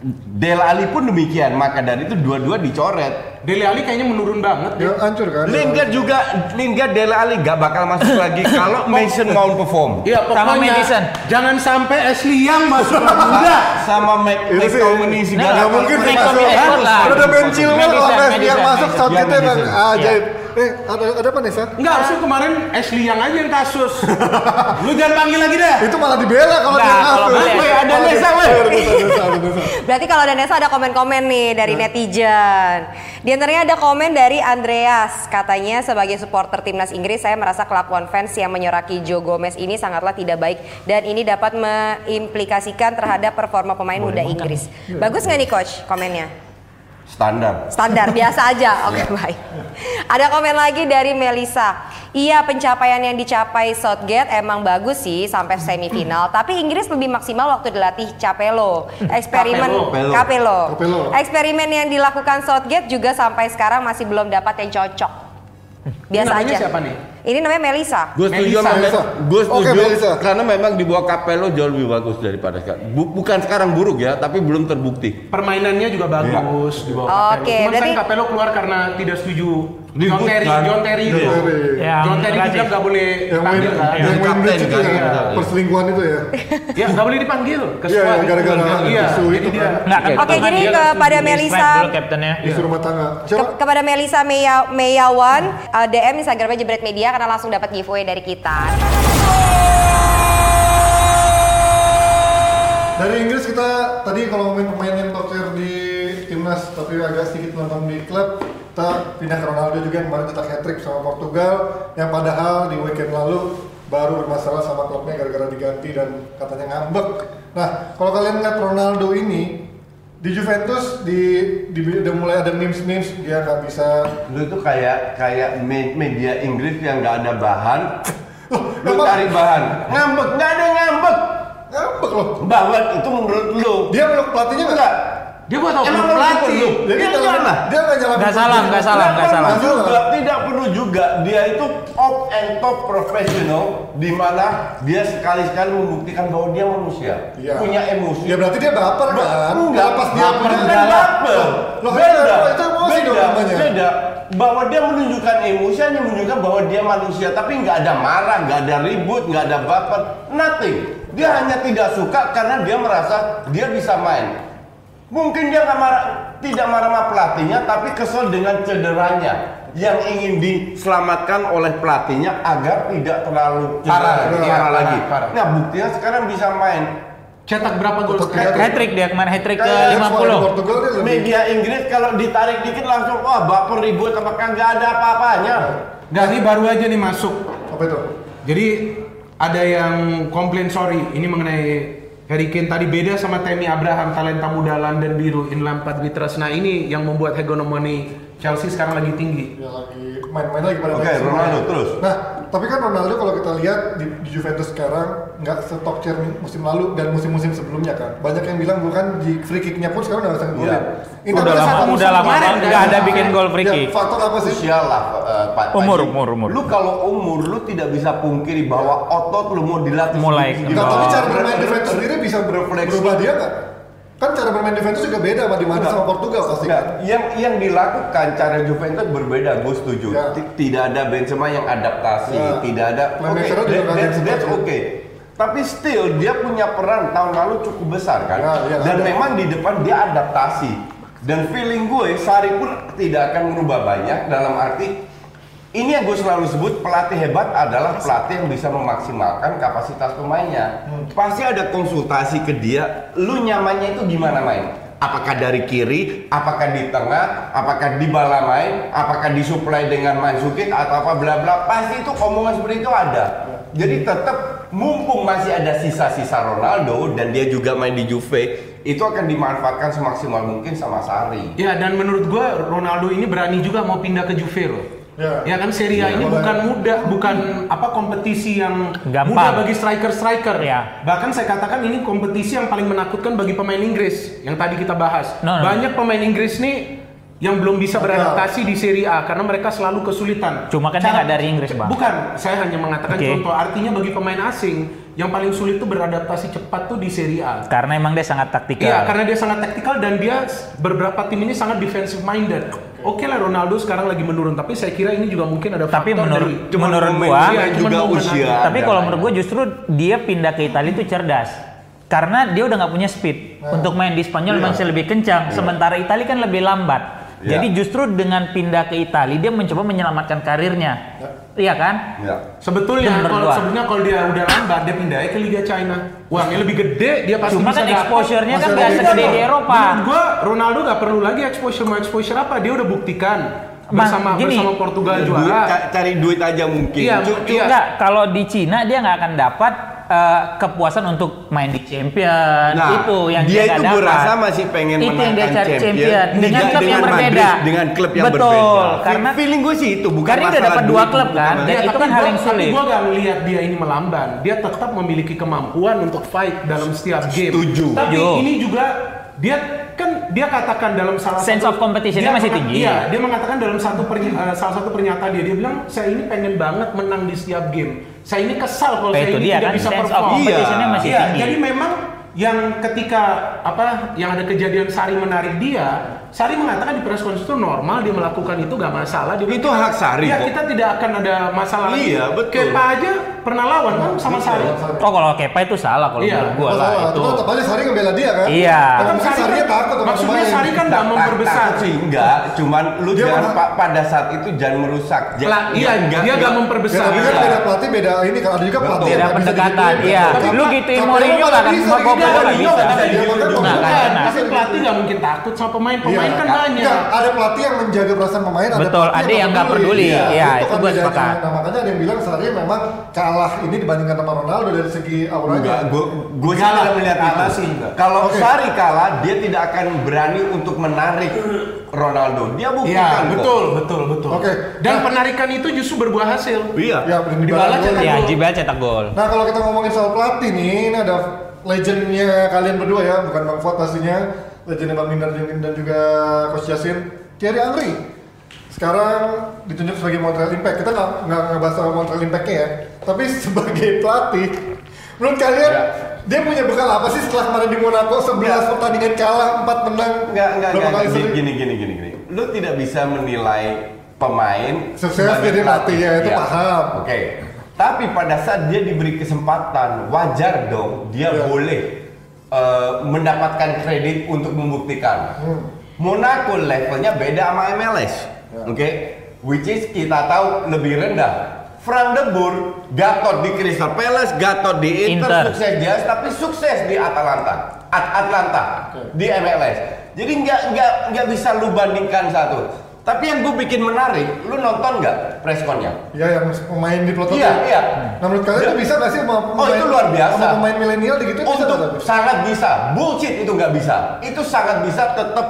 iya. Del Ali pun demikian, maka dari itu dua-dua dicoret. Dele Alli kayaknya menurun banget. Ya, hancur kan. Lingard juga, Lingard Dele Ali gak bakal masuk lagi kalau Mason Mount perform. Iya, Sama Madison. jangan sampai Ashley Young masuk enggak. Sama Mac Itu sih- McTominay. Nggak Nggak mungkin masuk. Rashford lah. Udah Ben Chilwell kalau Messi yang masuk saat Iya, kita emang ajaib. Eh, ada ada apa Nesa? Enggak, harusnya kemarin Ashley Young aja yang kasus. Lu jangan panggil lagi deh. Itu malah dibela kalau Nggak, dia kalau kasus. Weh, ada Nesa, weh. Ada Nesa, Nesa, ada Nesa. Berarti kalau ada Nesa ada komen-komen nih dari netizen. Di antaranya ada komen dari Andreas. Katanya sebagai supporter timnas Inggris saya merasa kelakuan fans yang menyoraki Joe Gomez ini sangatlah tidak baik dan ini dapat mengimplikasikan terhadap performa pemain muda Inggris. Bagus nggak nih coach komennya? Standar. Standar biasa aja. Oke, baik. Ada komen lagi dari Melisa. Iya, pencapaian yang dicapai Southgate emang bagus sih sampai semifinal, tapi Inggris lebih maksimal waktu dilatih Capello. Eksperimen Capello. Capello. Capello. Eksperimen yang dilakukan Southgate juga sampai sekarang masih belum dapat yang cocok. Biasa Namanya aja. siapa nih? Ini namanya Melisa. Gue setuju, Melisa. gue setuju Melisa. karena memang di bawah Capello jauh lebih bagus daripada sekarang. Bu- bukan sekarang buruk ya, tapi belum terbukti. Permainannya juga bagus di bawah Oke, Capello. Cuman berarti- Capello keluar karena tidak setuju John Terry, kan? John Terry itu. Ya, John Terry juga nggak boleh Yang main, dipanggil kan? yang main bridge itu kan, ya, iya. perselingkuhan itu ya. Ya nggak boleh dipanggil ke Iya, squad. iya, gara-gara Iya, isu itu dia. kan. Kan Oke, jadi kepada Melisa-. Isu rumah tangga. Kepada Melisa Meya, Meyawan, uh, DM Instagramnya Jebret Media karena langsung dapat giveaway dari kita. Dari Inggris kita tadi kalau ngomongin pemain yang top tier di timnas tapi agak sedikit nonton di klub kita pindah ke Ronaldo juga yang kemarin cetak hat trick sama Portugal yang padahal di weekend lalu baru bermasalah sama klubnya gara-gara diganti dan katanya ngambek. Nah kalau kalian lihat Ronaldo ini di Juventus di, di udah mulai ada memes-memes dia nggak bisa Lu tuh kayak kayak me- media Inggris yang nggak ada bahan. Lu cari bahan. Ngambek, nggak ada ngambek. ngambek loh. Bahwa itu menurut lu. Dia meluk pelatihnya nggak? Enggak. Dia buat apa? Emang pelatih. pelatih. Dia Dia nggak jangan lah. dia nggak nyalahin Nggak salah, nggak salah, nggak salah. juga, tidak perlu juga dia itu top and top professional di mana dia sekali-sekali membuktikan bahwa dia manusia, Iya. punya emosi. Ya berarti dia baper kan? Enggak, pas dia baper punya- bukan baper. Loh, beda, itu- emosi dong beda, namanya. beda. Bahwa dia menunjukkan emosi hanya menunjukkan bahwa dia manusia, tapi nggak ada marah, nggak ada ribut, nggak ada baper, nothing. Dia hanya tidak suka karena dia merasa dia bisa main. Mungkin dia marah, tidak marah sama pelatihnya, tapi kesel dengan cederanya yang ingin diselamatkan oleh pelatihnya agar tidak terlalu Parah, cedera, parah parah, lagi. parah. Nah buktinya sekarang bisa main. Cetak berapa gol? Hat trick dia kemarin hat trick ke Kayak Dia selain 50. Portugal dia lebih Media Inggris kalau ditarik dikit langsung wah baper ribut apakah nggak ada apa-apanya. Nggak, ini baru aja nih masuk. apa itu? Jadi ada yang komplain sorry ini mengenai Harry Kane tadi beda sama Tammy Abraham talenta muda London biru in Lampard trust. Nah ini yang membuat hegemoni Chelsea sekarang lagi tinggi. Ya lagi main-main lagi pada Oke, semua. Ronaldo, terus. Nah, tapi kan Ronaldo kalau kita lihat di, di Juventus sekarang nggak setop chair musim lalu dan musim-musim sebelumnya kan. Banyak yang bilang bukan di free kicknya pun sekarang udah nggak bisa ngegolin. Iya. Ini Udah lama, udah lama kan. nggak ada bikin gol free Ya, kick. faktor apa sih? Usia lah eh, Pak Umur, umur, umur. Lu kalau umur lu tidak bisa pungkiri bahwa otot lu mau dilatih Mulai. tapi cara bermain Juventus sendiri bisa berubah dia nggak? Kan cara bermain Juventus juga beda sama di Madrid sama Portugal pasti kan. yang yang dilakukan cara Juventus berbeda, gue setuju. Ya. Tidak ada Benzema yang adaptasi, Ya. tidak ada. Oke, that- nggak that's, that's okay. Tapi still dia punya peran tahun lalu cukup besar kan. Ya, ya, Dan ada. memang di depan dia adaptasi. Dan feeling gue Sari pun tidak akan merubah banyak dalam arti ini yang gue selalu sebut pelatih hebat adalah pelatih yang bisa memaksimalkan kapasitas pemainnya. Pasti ada konsultasi ke dia, lu nyamannya itu gimana main? Apakah dari kiri, apakah di tengah, apakah di bala main, apakah disuplai dengan Mansukic atau apa bla bla. Pasti itu omongan seperti itu ada. Jadi tetap mumpung masih ada sisa-sisa Ronaldo dan dia juga main di Juve, itu akan dimanfaatkan semaksimal mungkin sama Sari. Ya dan menurut gua Ronaldo ini berani juga mau pindah ke Juve loh. Ya. Ya kan Serie A Ya, ini bukan mudah, bukan apa kompetisi yang Gampang. mudah bagi striker-striker. Ya. Bahkan saya katakan ini kompetisi yang paling menakutkan bagi pemain Inggris yang tadi kita bahas. No, no. Banyak pemain Inggris nih yang belum bisa beradaptasi di Serie A karena mereka selalu kesulitan. Cuma kan dia nggak dari Inggris, Bang. Bukan, saya hanya mengatakan Oke. contoh. Artinya bagi pemain asing yang paling sulit itu beradaptasi cepat tuh di Serie A. Karena emang dia sangat taktikal. Iya, karena dia sangat taktikal dan dia beberapa tim ini sangat defensive minded. Oke lah Ronaldo sekarang lagi menurun, tapi saya kira ini juga mungkin ada Tapi faktor menurut- dari Menurut momen gua- juga Iya, usia. Tapi kalau menurut gue justru dia pindah ke Italia itu cerdas. Karena dia udah nggak punya speed. Untuk main di Spanyol Iya. masih lebih kencang. Sementara Italia kan lebih lambat. Iya. Jadi justru dengan pindah ke Italia dia mencoba menyelamatkan karirnya. Iya kan? Ya. Sebetulnya kalau gua. sebetulnya kalau dia udah lambat dia pindah ke Liga China. Uangnya lebih gede, dia pasti Cuma bisa kan exposure-nya kan Masih nggak ada segede di Eropa. Menurut gua Ronaldo gak perlu lagi exposure mau exposure apa? Dia udah buktikan bersama gini. bersama Portugal juara. ca- cari duit aja mungkin. Iya, Cu- cu- iya. Enggak, kalau di Cina dia nggak akan dapat eh, kepuasan untuk main di champion Nah, itu yang dia nggak itu dapat. berasa masih pengen itu yang dia cari champion, champion dengan klub yang dengan berbeda Madrid, dengan klub yang betul berbeda. karena feeling gue sih itu bukan karena dia dapat dua klub kan dan Ya, itu tapi kan hal yang Tapi sulit gue gak melihat dia ini melamban. Dia tetap memiliki kemampuan untuk fight dalam setiap game. Setuju. Tapi Setuju. ini juga dia kan dia katakan dalam salah Sense satu of competition-nya dia masih tinggi. Iya, dia mengatakan dalam satu perny- eh, salah satu pernyataan dia dia bilang saya ini pengen banget menang di setiap game. Saya ini kesal kalau Kayak saya ini dia tidak kan, bisa sense of perform. competition-nya masih Iya, tinggi. Jadi memang yang ketika apa yang ada kejadian Sari menarik dia, Sari mengatakan di press conference itu normal dia melakukan itu gak masalah. Dia Itu hak Sari Ya kok. kita tidak akan ada masalah lagi. Iya, betul. Kepa aja pernah lawan kan sama Sari. oh kalau Kepa itu salah kalau Iya. menurut gua lah itu itu tetap aja Sari ngebela dia kan? Iya. Tapi Kan mungkin Sari Sari kan- takut sama maksudnya. Sari kan Tak- memperbesar. sih enggak, cuman lu Dia jangan pernah- pa- pada saat itu jangan merusak. Lah, Jangan- iya, enggak- dia enggak. gak memperbesar. kan Iya. beda pelatih beda ini kan ada juga pelatih Beda bisa pendekatan, iya. Lu gituin Mourinho bisa bola nggak Mourinho bisa. Iya, Dia iya, pemain- iya. Bukan, Nah, tapi pelatih nggak mungkin takut sama pemain. Pemain Iya. kan banyak. ada pelatih yang menjaga perasaan pemain, ada Betul, ada yang nggak peduli. Iya, Iya, itu kan gua bedanya. sepakat. Nah, makanya ada yang bilang Sari memang kalah ini dibandingkan sama Ronaldo dari segi auranya. Enggak, gue gue sih tidak melihat kalah itu. sih. Kalau Oke. Sari kalah, dia tidak akan berani untuk menarik Ronaldo. Dia Iya, buktikan kok. betul, betul, betul. Oke. Dan Nah. penarikan itu justru berbuah hasil. Iya. Ya, Dybala cetak gol. ya gol. Cetak gol Nah kalau kita ngomongin soal pelatih nih, ini ada legendnya kalian berdua ya, bukan Bang Fuad pastinya, legendnya Bang Mindar dan juga Coach Yasin, Thierry Henry. Sekarang ditunjuk sebagai Montreal Impact. Kita nggak nggak ngebahas soal Montreal Impact-nya ya, tapi sebagai pelatih, menurut kalian Ya. dia punya bekal apa sih setelah kemarin di Monaco 11 pertandingan kalah, 4 menang, berapa enggak. kali Gini, gini, gini, gini, gini. Lu tidak bisa menilai pemain Sukses jadi pelatih, ya, itu paham. Oke. Tapi pada saat dia diberi kesempatan, wajar dong dia Iya. boleh eh, mendapatkan kredit untuk membuktikan. Hmm. Monaco levelnya beda sama MLS. Ya. Oke. Which is kita tahu lebih rendah. Frank de Boer, Gatot di Crystal Palace, Gatot di Inter, Inter. sukses dia, tapi sukses di Atalanta, At- Atlanta, di MLS. Jadi nggak nggak nggak bisa lu bandingkan satu. Tapi yang gue bikin menarik, lu nonton nggak pressconnya? Ya yang pemain di Plotot Iya, ya? iya. Nah menurut kalian itu bisa nggak sih sama Oh, itu luar biasa. Sama pemain milenial gitu bisa Untuk nggak? sangat bisa, bullshit itu nggak bisa. Itu sangat bisa tetap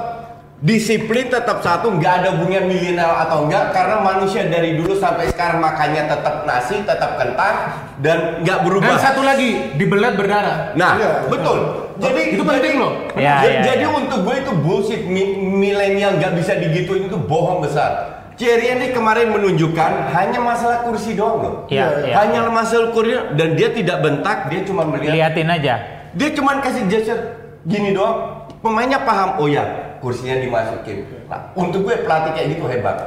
disiplin tetap satu nggak ada hubungan milenial atau enggak karena manusia dari dulu sampai sekarang makannya tetap nasi tetap kentang dan nggak berubah. Dan satu lagi, dibelat berdarah. Nah, Iya, betul. Jadi Itu penting loh. Ya, jadi, ya, jadi ya. untuk gue itu bullshit Mi- milenial nggak bisa digituin itu bohong besar. Thierry Henry kemarin menunjukkan hanya masalah kursi doang loh. Iya, iya. Hanya masalah kursi dan dia tidak bentak, dia cuma melihat. liatin aja Dia cuma kasih gesture gini doang. Pemainnya paham, oh ya kursinya dimasukin. Nah, untuk gue pelatih kayak gitu hebat.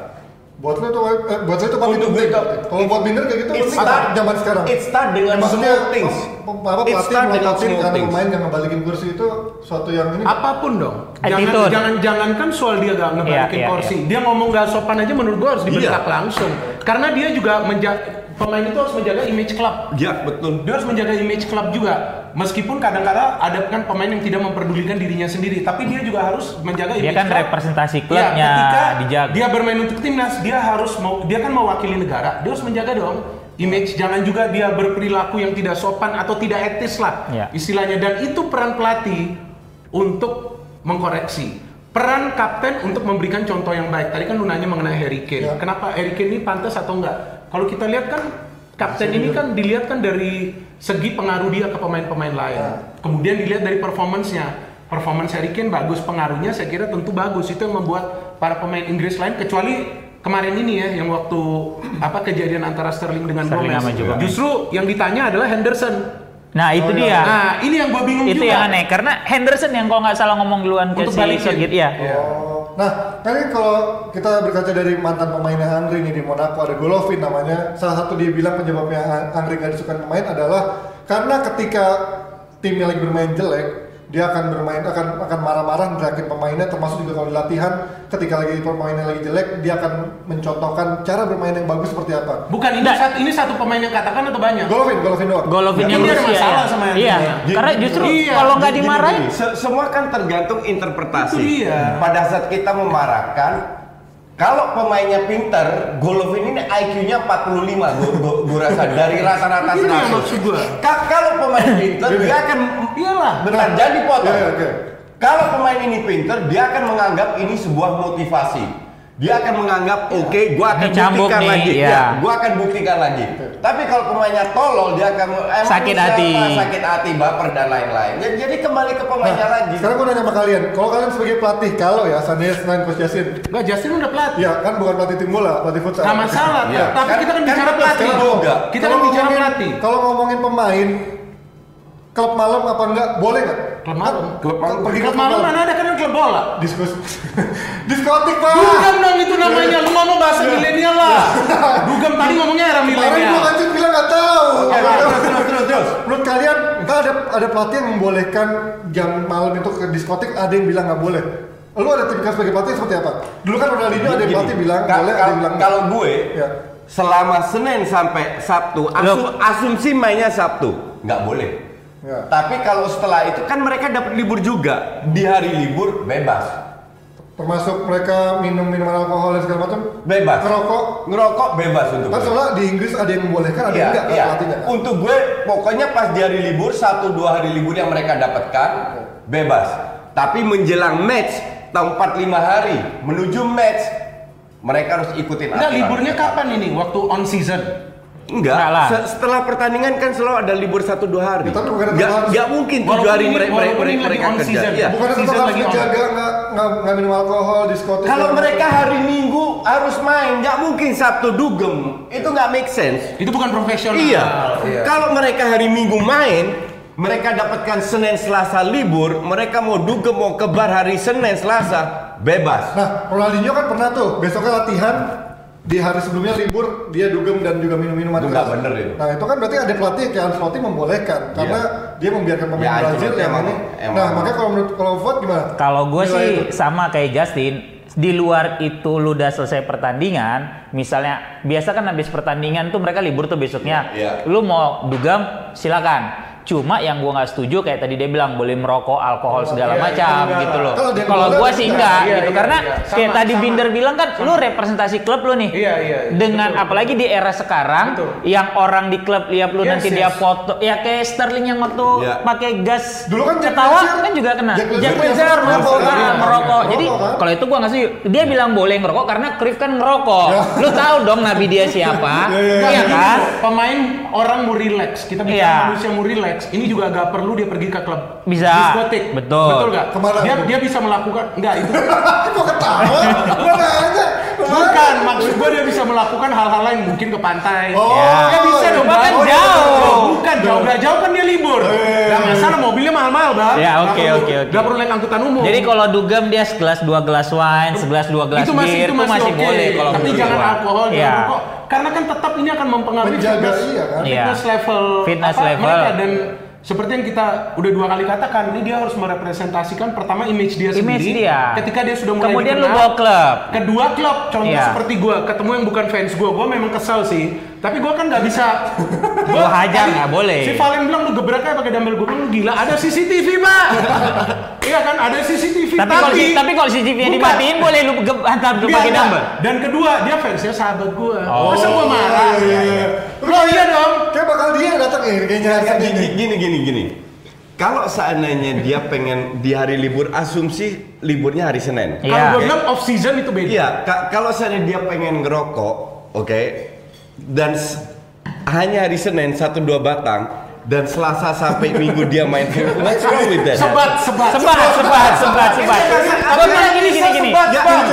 Buat lo tuh, eh, buat saya itu paling Untuk gue penting. itu- Kalau buat Binder kayak gitu It penting start- zaman sekarang. it start dengan Maksudnya, small things. Apa It pelatih start dengan melototin karena pemain yang ngebalikin kursi itu suatu yang ini. Apa pun dong. Jangan Attitude. jangan jangankan soal dia gak ngebalikin Iya, iya, kursi. Dia ngomong gak sopan aja menurut gua harus dibentak Iya. langsung. Karena dia juga menjaga pemain itu harus menjaga image klub. Ya betul. Dia harus menjaga image klub juga. Meskipun kadang-kadang ada kan pemain yang tidak memperdulikan dirinya sendiri, tapi dia juga harus menjaga Dia image kan klub. representasi Iya, klubnya ketika dijaga. dia bermain untuk timnas, dia harus mau dia kan mewakili negara, dia harus menjaga dong image jangan juga dia berperilaku yang tidak sopan atau tidak etis lah Iya. istilahnya dan itu peran pelatih untuk mengkoreksi peran kapten untuk memberikan contoh yang baik tadi kan lu nanya mengenai Harry Kane Ya. kenapa Harry Kane ini pantas atau enggak kalau kita lihat kan kapten ini kan dilihat kan dari segi pengaruh dia ke pemain-pemain lain Ya. kemudian dilihat dari performance-nya performance Harry Kane bagus pengaruhnya saya kira tentu bagus itu yang membuat para pemain Inggris lain kecuali kemarin ini ya yang waktu apa kejadian antara Sterling dengan Sterling Gomez sama juga. justru yang ditanya adalah Henderson Nah itu Oh, iya. dia. nah ini yang gue bingung itu juga yang aneh karena Henderson yang kalau nggak salah ngomong duluan ke Untuk si balikin. Southgate ya. Oh. Nah, kan kalau kita berkaca dari mantan pemainnya Angri nih di Monaco ada Golovin namanya. Salah satu dia bilang penyebabnya Angri gak disukai pemain adalah karena ketika timnya lagi bermain jelek, dia akan bermain akan akan marah-marah ngerakin pemainnya termasuk juga kalau di latihan ketika lagi pemainnya lagi jelek dia akan mencontohkan cara bermain yang bagus seperti apa. bukan ini satu ini satu pemain yang katakan atau banyak Golovin, Golovin doang. Golovin Ya, yang ini ada masalah ya. sama yang Iya, ini. karena justru Iya, kalau nggak Gini, dimarahin gini, se- semua kan tergantung interpretasi. Itu dia. Pada saat kita memarahkan, Kalau pemainnya pinter, Golovin ini IQ-nya 45 gua, gua, gua rasa dari rata-rata 100. maksud gua. Ka- kalau pemain pinter dia akan Iyalah. benar jadi potong. Iya, iya, oke. Kalau pemain ini pinter, dia akan menganggap ini sebuah motivasi. Dia akan menganggap oke, gua akan buktikan nih, lagi. ya. Ya, gua akan buktikan lagi. Tapi kalau pemainnya tolol, dia akan emang Sakit hati. sakit hati, baper dan lain-lain. Jadi, jadi kembali ke pemainnya lagi. Nah, sekarang gue nanya sama kalian, kalau kalian sebagai pelatih, kalau ya seandainya selain Coach Yasin, Enggak, Justin udah pelatih. ya kan bukan pelatih tim bola, pelatih futsal. Nggak masalah, Iya. tapi Kan- kita kan kan bicara kita pelatih. juga. Kita Kalau kan bicara pelatih. Kalau ngomongin pemain, klub malam apa enggak, boleh nggak? Klub malam? Klub malam. Pergi ke Klub malam mana ada kan klub bola. Diskus. Diskotik pak. Dugem dong itu namanya, lu ngomong bahasa milenial lah. Dugem tadi ngomongnya era Kemarin milenial. gua kan bilang nggak tahu. Terus, terus, terus, terus. Menurut kalian, kan ada ada pelatih yang membolehkan jam malam itu ke diskotik, ada yang bilang nggak boleh. Lu ada tipikal sebagai pelatih seperti apa? Dulu kan Ronaldinho ada yang pelatih bilang boleh, ada yang bilang kalau gue Ya. selama Senin sampai Sabtu asum- asumsi mainnya Sabtu nggak boleh. Ya. Tapi kalau setelah itu kan mereka dapat libur juga di hari libur bebas, termasuk mereka minum minuman alkohol dan segala macam bebas. ngerokok ngerokok bebas untuk kan soalnya di Inggris ada yang membolehkan ada yang Iya, enggak kan iya. kan? Untuk gue pokoknya pas di hari libur satu dua hari libur yang mereka dapatkan bebas. Tapi menjelang match tahun 45 hari menuju match mereka harus ikutin aturan. liburnya kapan ini? Waktu on season. Enggak, Enggak lah. se- setelah pertandingan kan selalu ada libur satu dua hari. Ya, tapi bukan Enggak, enggak mungkin tujuh hari mereka mereka, mereka on kerja. season. Iya. bukan tetap Season harus lagi on. dijaga nggak minum alkohol diskotik Kalau mereka hari Minggu harus main, nggak mungkin Sabtu dugem. Itu nggak make sense. Itu bukan profesional. Iya. Kalau mereka hari Minggu main, mereka dapatkan Senin Selasa libur, mereka mau dugem mau ke bar hari Senin Selasa bebas. nah Ronaldinho kan pernah tuh besoknya latihan di hari sebelumnya libur dia dugem dan juga minum minuman Itu nggak bener itu. Nah itu kan berarti ada pelatih kayak Ancelotti membolehkan karena dia membiarkan pemain Ya, Brazil yang emang- ini. emang- Nah makanya kalau menurut kalau vote gimana? Kalau gue sih itu. sama kayak Justin, di luar itu lu udah selesai pertandingan, misalnya biasa kan habis pertandingan tuh mereka libur tuh besoknya. Iya. Lu mau dugem silakan. Cuma yang gua nggak setuju kayak tadi dia bilang boleh merokok, alkohol segala iya, macam itu enggak. gitu loh. Kalau gua itu sih enggak. Iya, gitu iya, karena iya. kayak Sama, tadi sama. Binder bilang kan lu representasi klub lu nih. Iya, iya, iya. Dengan Betul. apalagi di era sekarang Betul. yang orang di klub lihat lu Yes, nanti yes. dia foto ya kayak Sterling yang waktu Iya. pakai gas Dulu kan ketawa kan juga kena. Jack Wilshere merokok, merokok, kan? kan, merokok. Iya, Jadi merokok, kan? kalau itu gua nggak setuju. Dia bilang boleh ngerokok karena Cruyff kan ngerokok. Lu tahu dong nabi dia siapa? Iya, iya, Iya Iya kan? Pemain orang mau relax, kita bicara Iya. manusia mau relax. Ini juga agak perlu dia pergi ke klub Bisa. diskotik. Betul. Betul nggak? Ke mana? Dia dia bisa melakukan enggak itu Kok ketawa? Gua nanya. Bukan maksud gua dia bisa melakukan hal-hal lain mungkin ke pantai. Oh, dia bisa dong, Bang. kan Oh, jauh. betul. Bukan jauh, udah jauh kan dia libur. Gak masalah mobilnya mahal-mahal, Bang. Ya, oke, perlu- oke, oke. nggak perlu naik angkutan umum. Jadi kalau dugem dia segelas dua gelas wine, segelas dua gelas itu masih bir, itu masih, oke. boleh kalau tapi jangan gua. alkohol, Iya. jangan rokok. Karena kan tetap ini akan mempengaruhi Menjaga, fitness, iya kan? fitness Iya. level, Fitness apa, level. mereka dan seperti yang kita udah dua kali katakan, ini dia harus merepresentasikan pertama image dia Image sendiri. dia. Ketika dia sudah mulai Kemudian lu dikenal. bawa klub. Kedua klub, contoh Iya. seperti gua ketemu yang bukan fans gua, gua memang kesal sih. Tapi gua kan nggak bisa. Gua hajar, nggak boleh. Si Valen bilang lu gebraknya pakai dumbbell gua bilang lu gila, ada CCTV pak. iya kan, ada CCTV. Tapi kalau tapi kalau CCTV-nya dimatiin boleh lu ge- hantar lu pakai dumbbell. Dan kedua, dia fansnya sahabat gua. Oh. Masa gua marah? Iya, iya, iya. Lo iya dong. Kayak bakal dia datang ya kayaknya hari Gini, gini, gini, gini. Kalau seandainya dia pengen di hari libur, asumsi liburnya hari Senin. Iya. Kalau gua Oke? bilang off season itu beda. Iya, ka- kalau seandainya dia pengen ngerokok, oke, dan hanya hari Senin satu dua batang, dan Selasa sampai Minggu dia main film, what's wrong with that? Sebat, sebat, Sebat, sebat, sebat, sebat. Gua bilang gini, gini, gini. Sebat.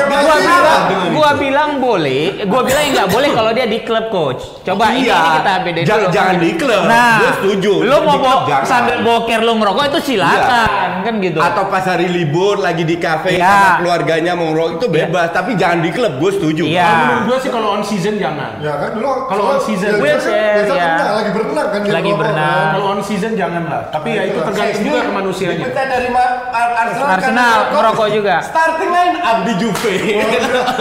Gua bilang, gua bilang boleh. Gua bilang nggak boleh kalau dia di klub coach. Coba ini, Iya. kita beda Jangan- dulu. jangan di klub. Nah, Gua setuju. Lu mau jangan. sambil boker lu ngerokok itu silakan, kan gitu. Atau pas hari libur lagi di kafe Iya. sama keluarganya mau ngerokok itu bebas, tapi jangan di klub. Gue setuju. Iya. Kalau menurut gua sih kalau on season jangan. Ya kan Kalau on season, ya, Wilshere, Wilshere ya. lagi berenang kan dia Lagi berenang. Kan? Kalau on season jangan lah. Tapi ya itu Nah, tergantung juga ke manusianya. Dipecat dari Arsenal, Arsenal ngerokok juga. Starting line Abdi Juve.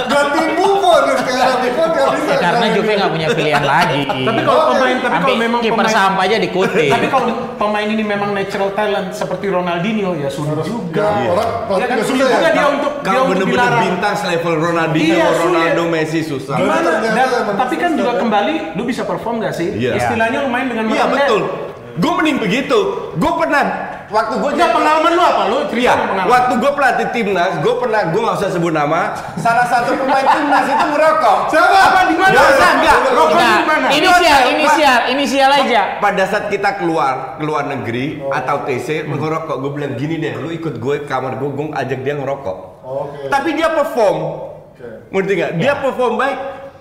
Ganti Buffon nih sekarang Buffon nggak bisa. Ya, karena sekarang Juve nggak punya pilihan lagi. Tapi kalau pemain, tapi kalau memang kiper sampah aja dikutip. tapi kalau pemain ini memang natural talent seperti Ronaldinho ya sudah juga. Ya, orang Ya kan sulit susah juga ya. dia untuk dia Kalau untuk dilarang. bintang level Ronaldinho, Iya. Ronaldo, Messi susah. Gimana? Tapi kan juga kembali, lu bisa perform gak sih? Iya. Istilahnya lu main dengan Iya betul. Gue mending begitu. Gue pernah waktu gue Enggak pengalaman lu apa? Lu Iya, waktu gue pelatih timnas, gue pernah, gue nggak usah sebut nama. Salah satu pemain timnas itu ngerokok. Siapa? Apa di mana? Nggak usah, nggak. Rokok di mana? inisial, inisial, inisial aja. Pada saat kita keluar, keluar negeri atau TC ngerokok, gue bilang gini deh, lu ikut gue ke kamar gue, gue ajak dia ngerokok. Oke. Tapi dia perform, Oke. ngerti nggak? Dia perform baik.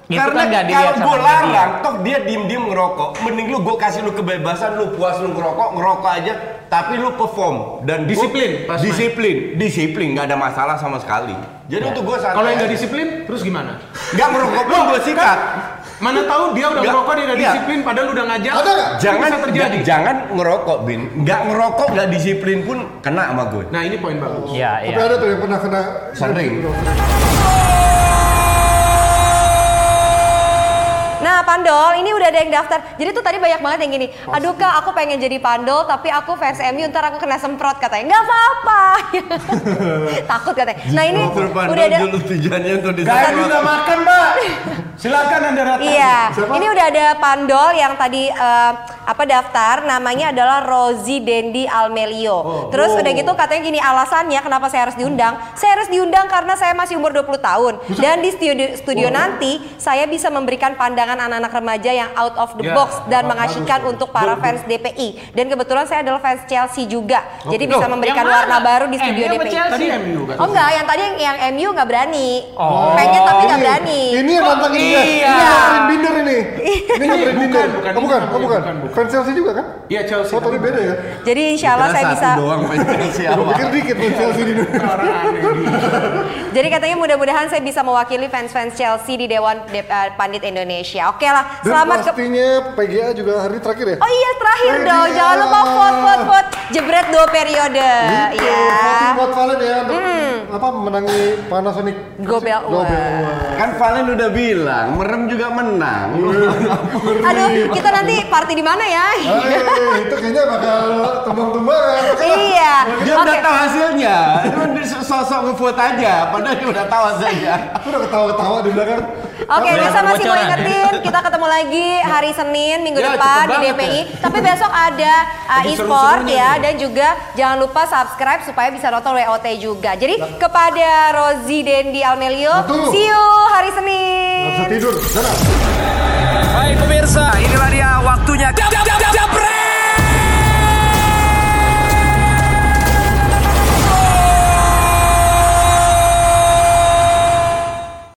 Itu Karena kan kalau gue media. larang, toh dia diem-diem ngerokok. Mending lu gue kasih lu kebebasan, lu puas lu ngerokok, ngerokok aja. Tapi lu perform dan gua- Disiplin main. disiplin, disiplin, nggak ada masalah sama sekali. Jadi untuk gue santai. Kalau yang nggak disiplin, terus gimana? nggak ngerokok pun gue sikat. Mana tahu dia udah Nggak, ngerokok dia nggak iya. disiplin, padahal lu udah ngajak. Ada? Jangan bisa terjadi. jangan ngerokok, bin. Nggak ngerokok, nggak disiplin pun kena sama gue. Nah ini poin bagus. Iya, Tapi iya. ada tuh yang pernah kena Sering. Nah, Pandol, ini udah ada yang daftar. Jadi tuh tadi banyak banget yang gini. Aduh kak, aku pengen jadi Pandol, tapi aku fans MU, ntar aku kena semprot katanya. Nggak apa-apa. Takut katanya. Nah ini udah ada. tujuannya untuk Gak disemprot. udah makan, Mbak. Silakan Anda datang. Iya, Siapa? ini udah ada Pandol yang tadi eh, apa daftar, namanya adalah Rozi Dendi Almelio. Terus udah gitu katanya gini alasannya kenapa saya harus diundang? Saya harus diundang karena saya masih umur 20 tahun dan di studio studio nanti saya bisa memberikan pandangan anak-anak remaja yang out of the Ya, box dan mengasyikan untuk para fans DPI. Dan kebetulan saya adalah fans Chelsea juga, jadi bisa memberikan yang warna mana? baru di studio MU apa DPI. Chelsea? Tadi MU kan. Oh enggak, yang tadi yang, yang MU nggak berani. Oh. Pengen tapi nggak Ini- berani. Ini yang nantang ini ya. iya. Ini yang binder ini. Ini yang Bukan, binder. bukan, Oh bukan, bukan, oh bukan. Fans Chelsea juga kan? Iya Chelsea. Oh tapi beda ya. Jadi insya Allah saya bisa. doang fans Gue siapa? pikir dikit fans Chelsea di. Jadi katanya mudah-mudahan saya bisa mewakili fans-fans Chelsea di Dewan De- Pandit Indonesia. Oke lah, Dan selamat ke... pastinya PGA juga hari terakhir ya? Oh iya terakhir PGA. dong, jangan lupa vote vote vote jebret dua periode. Gitu, Iya. voting buat Valen ya untuk apa menangi Panasonic Gobel. Kan Valen udah bilang, merem juga menang. Aduh, kita nanti party di mana ya? Eh, itu kayaknya bakal tumbang-tumbangan. iya. Dia Oke. udah tahu hasilnya. Cuma sosok ngevote aja, padahal dia udah tahu hasilnya. Aku udah ketawa-ketawa di belakang. Oke, Udah biasa masih mau bocoran. Ingetin kita ketemu lagi hari Senin minggu Ya, depan di DPI. Tapi besok ada uh, e-sport ya nih. dan juga jangan lupa subscribe supaya bisa nonton WOT juga. Jadi kepada Rozi Dendi Almelio, Betul. see you hari Senin. bisa tidur. Dadah. Hai pemirsa, inilah dia waktunya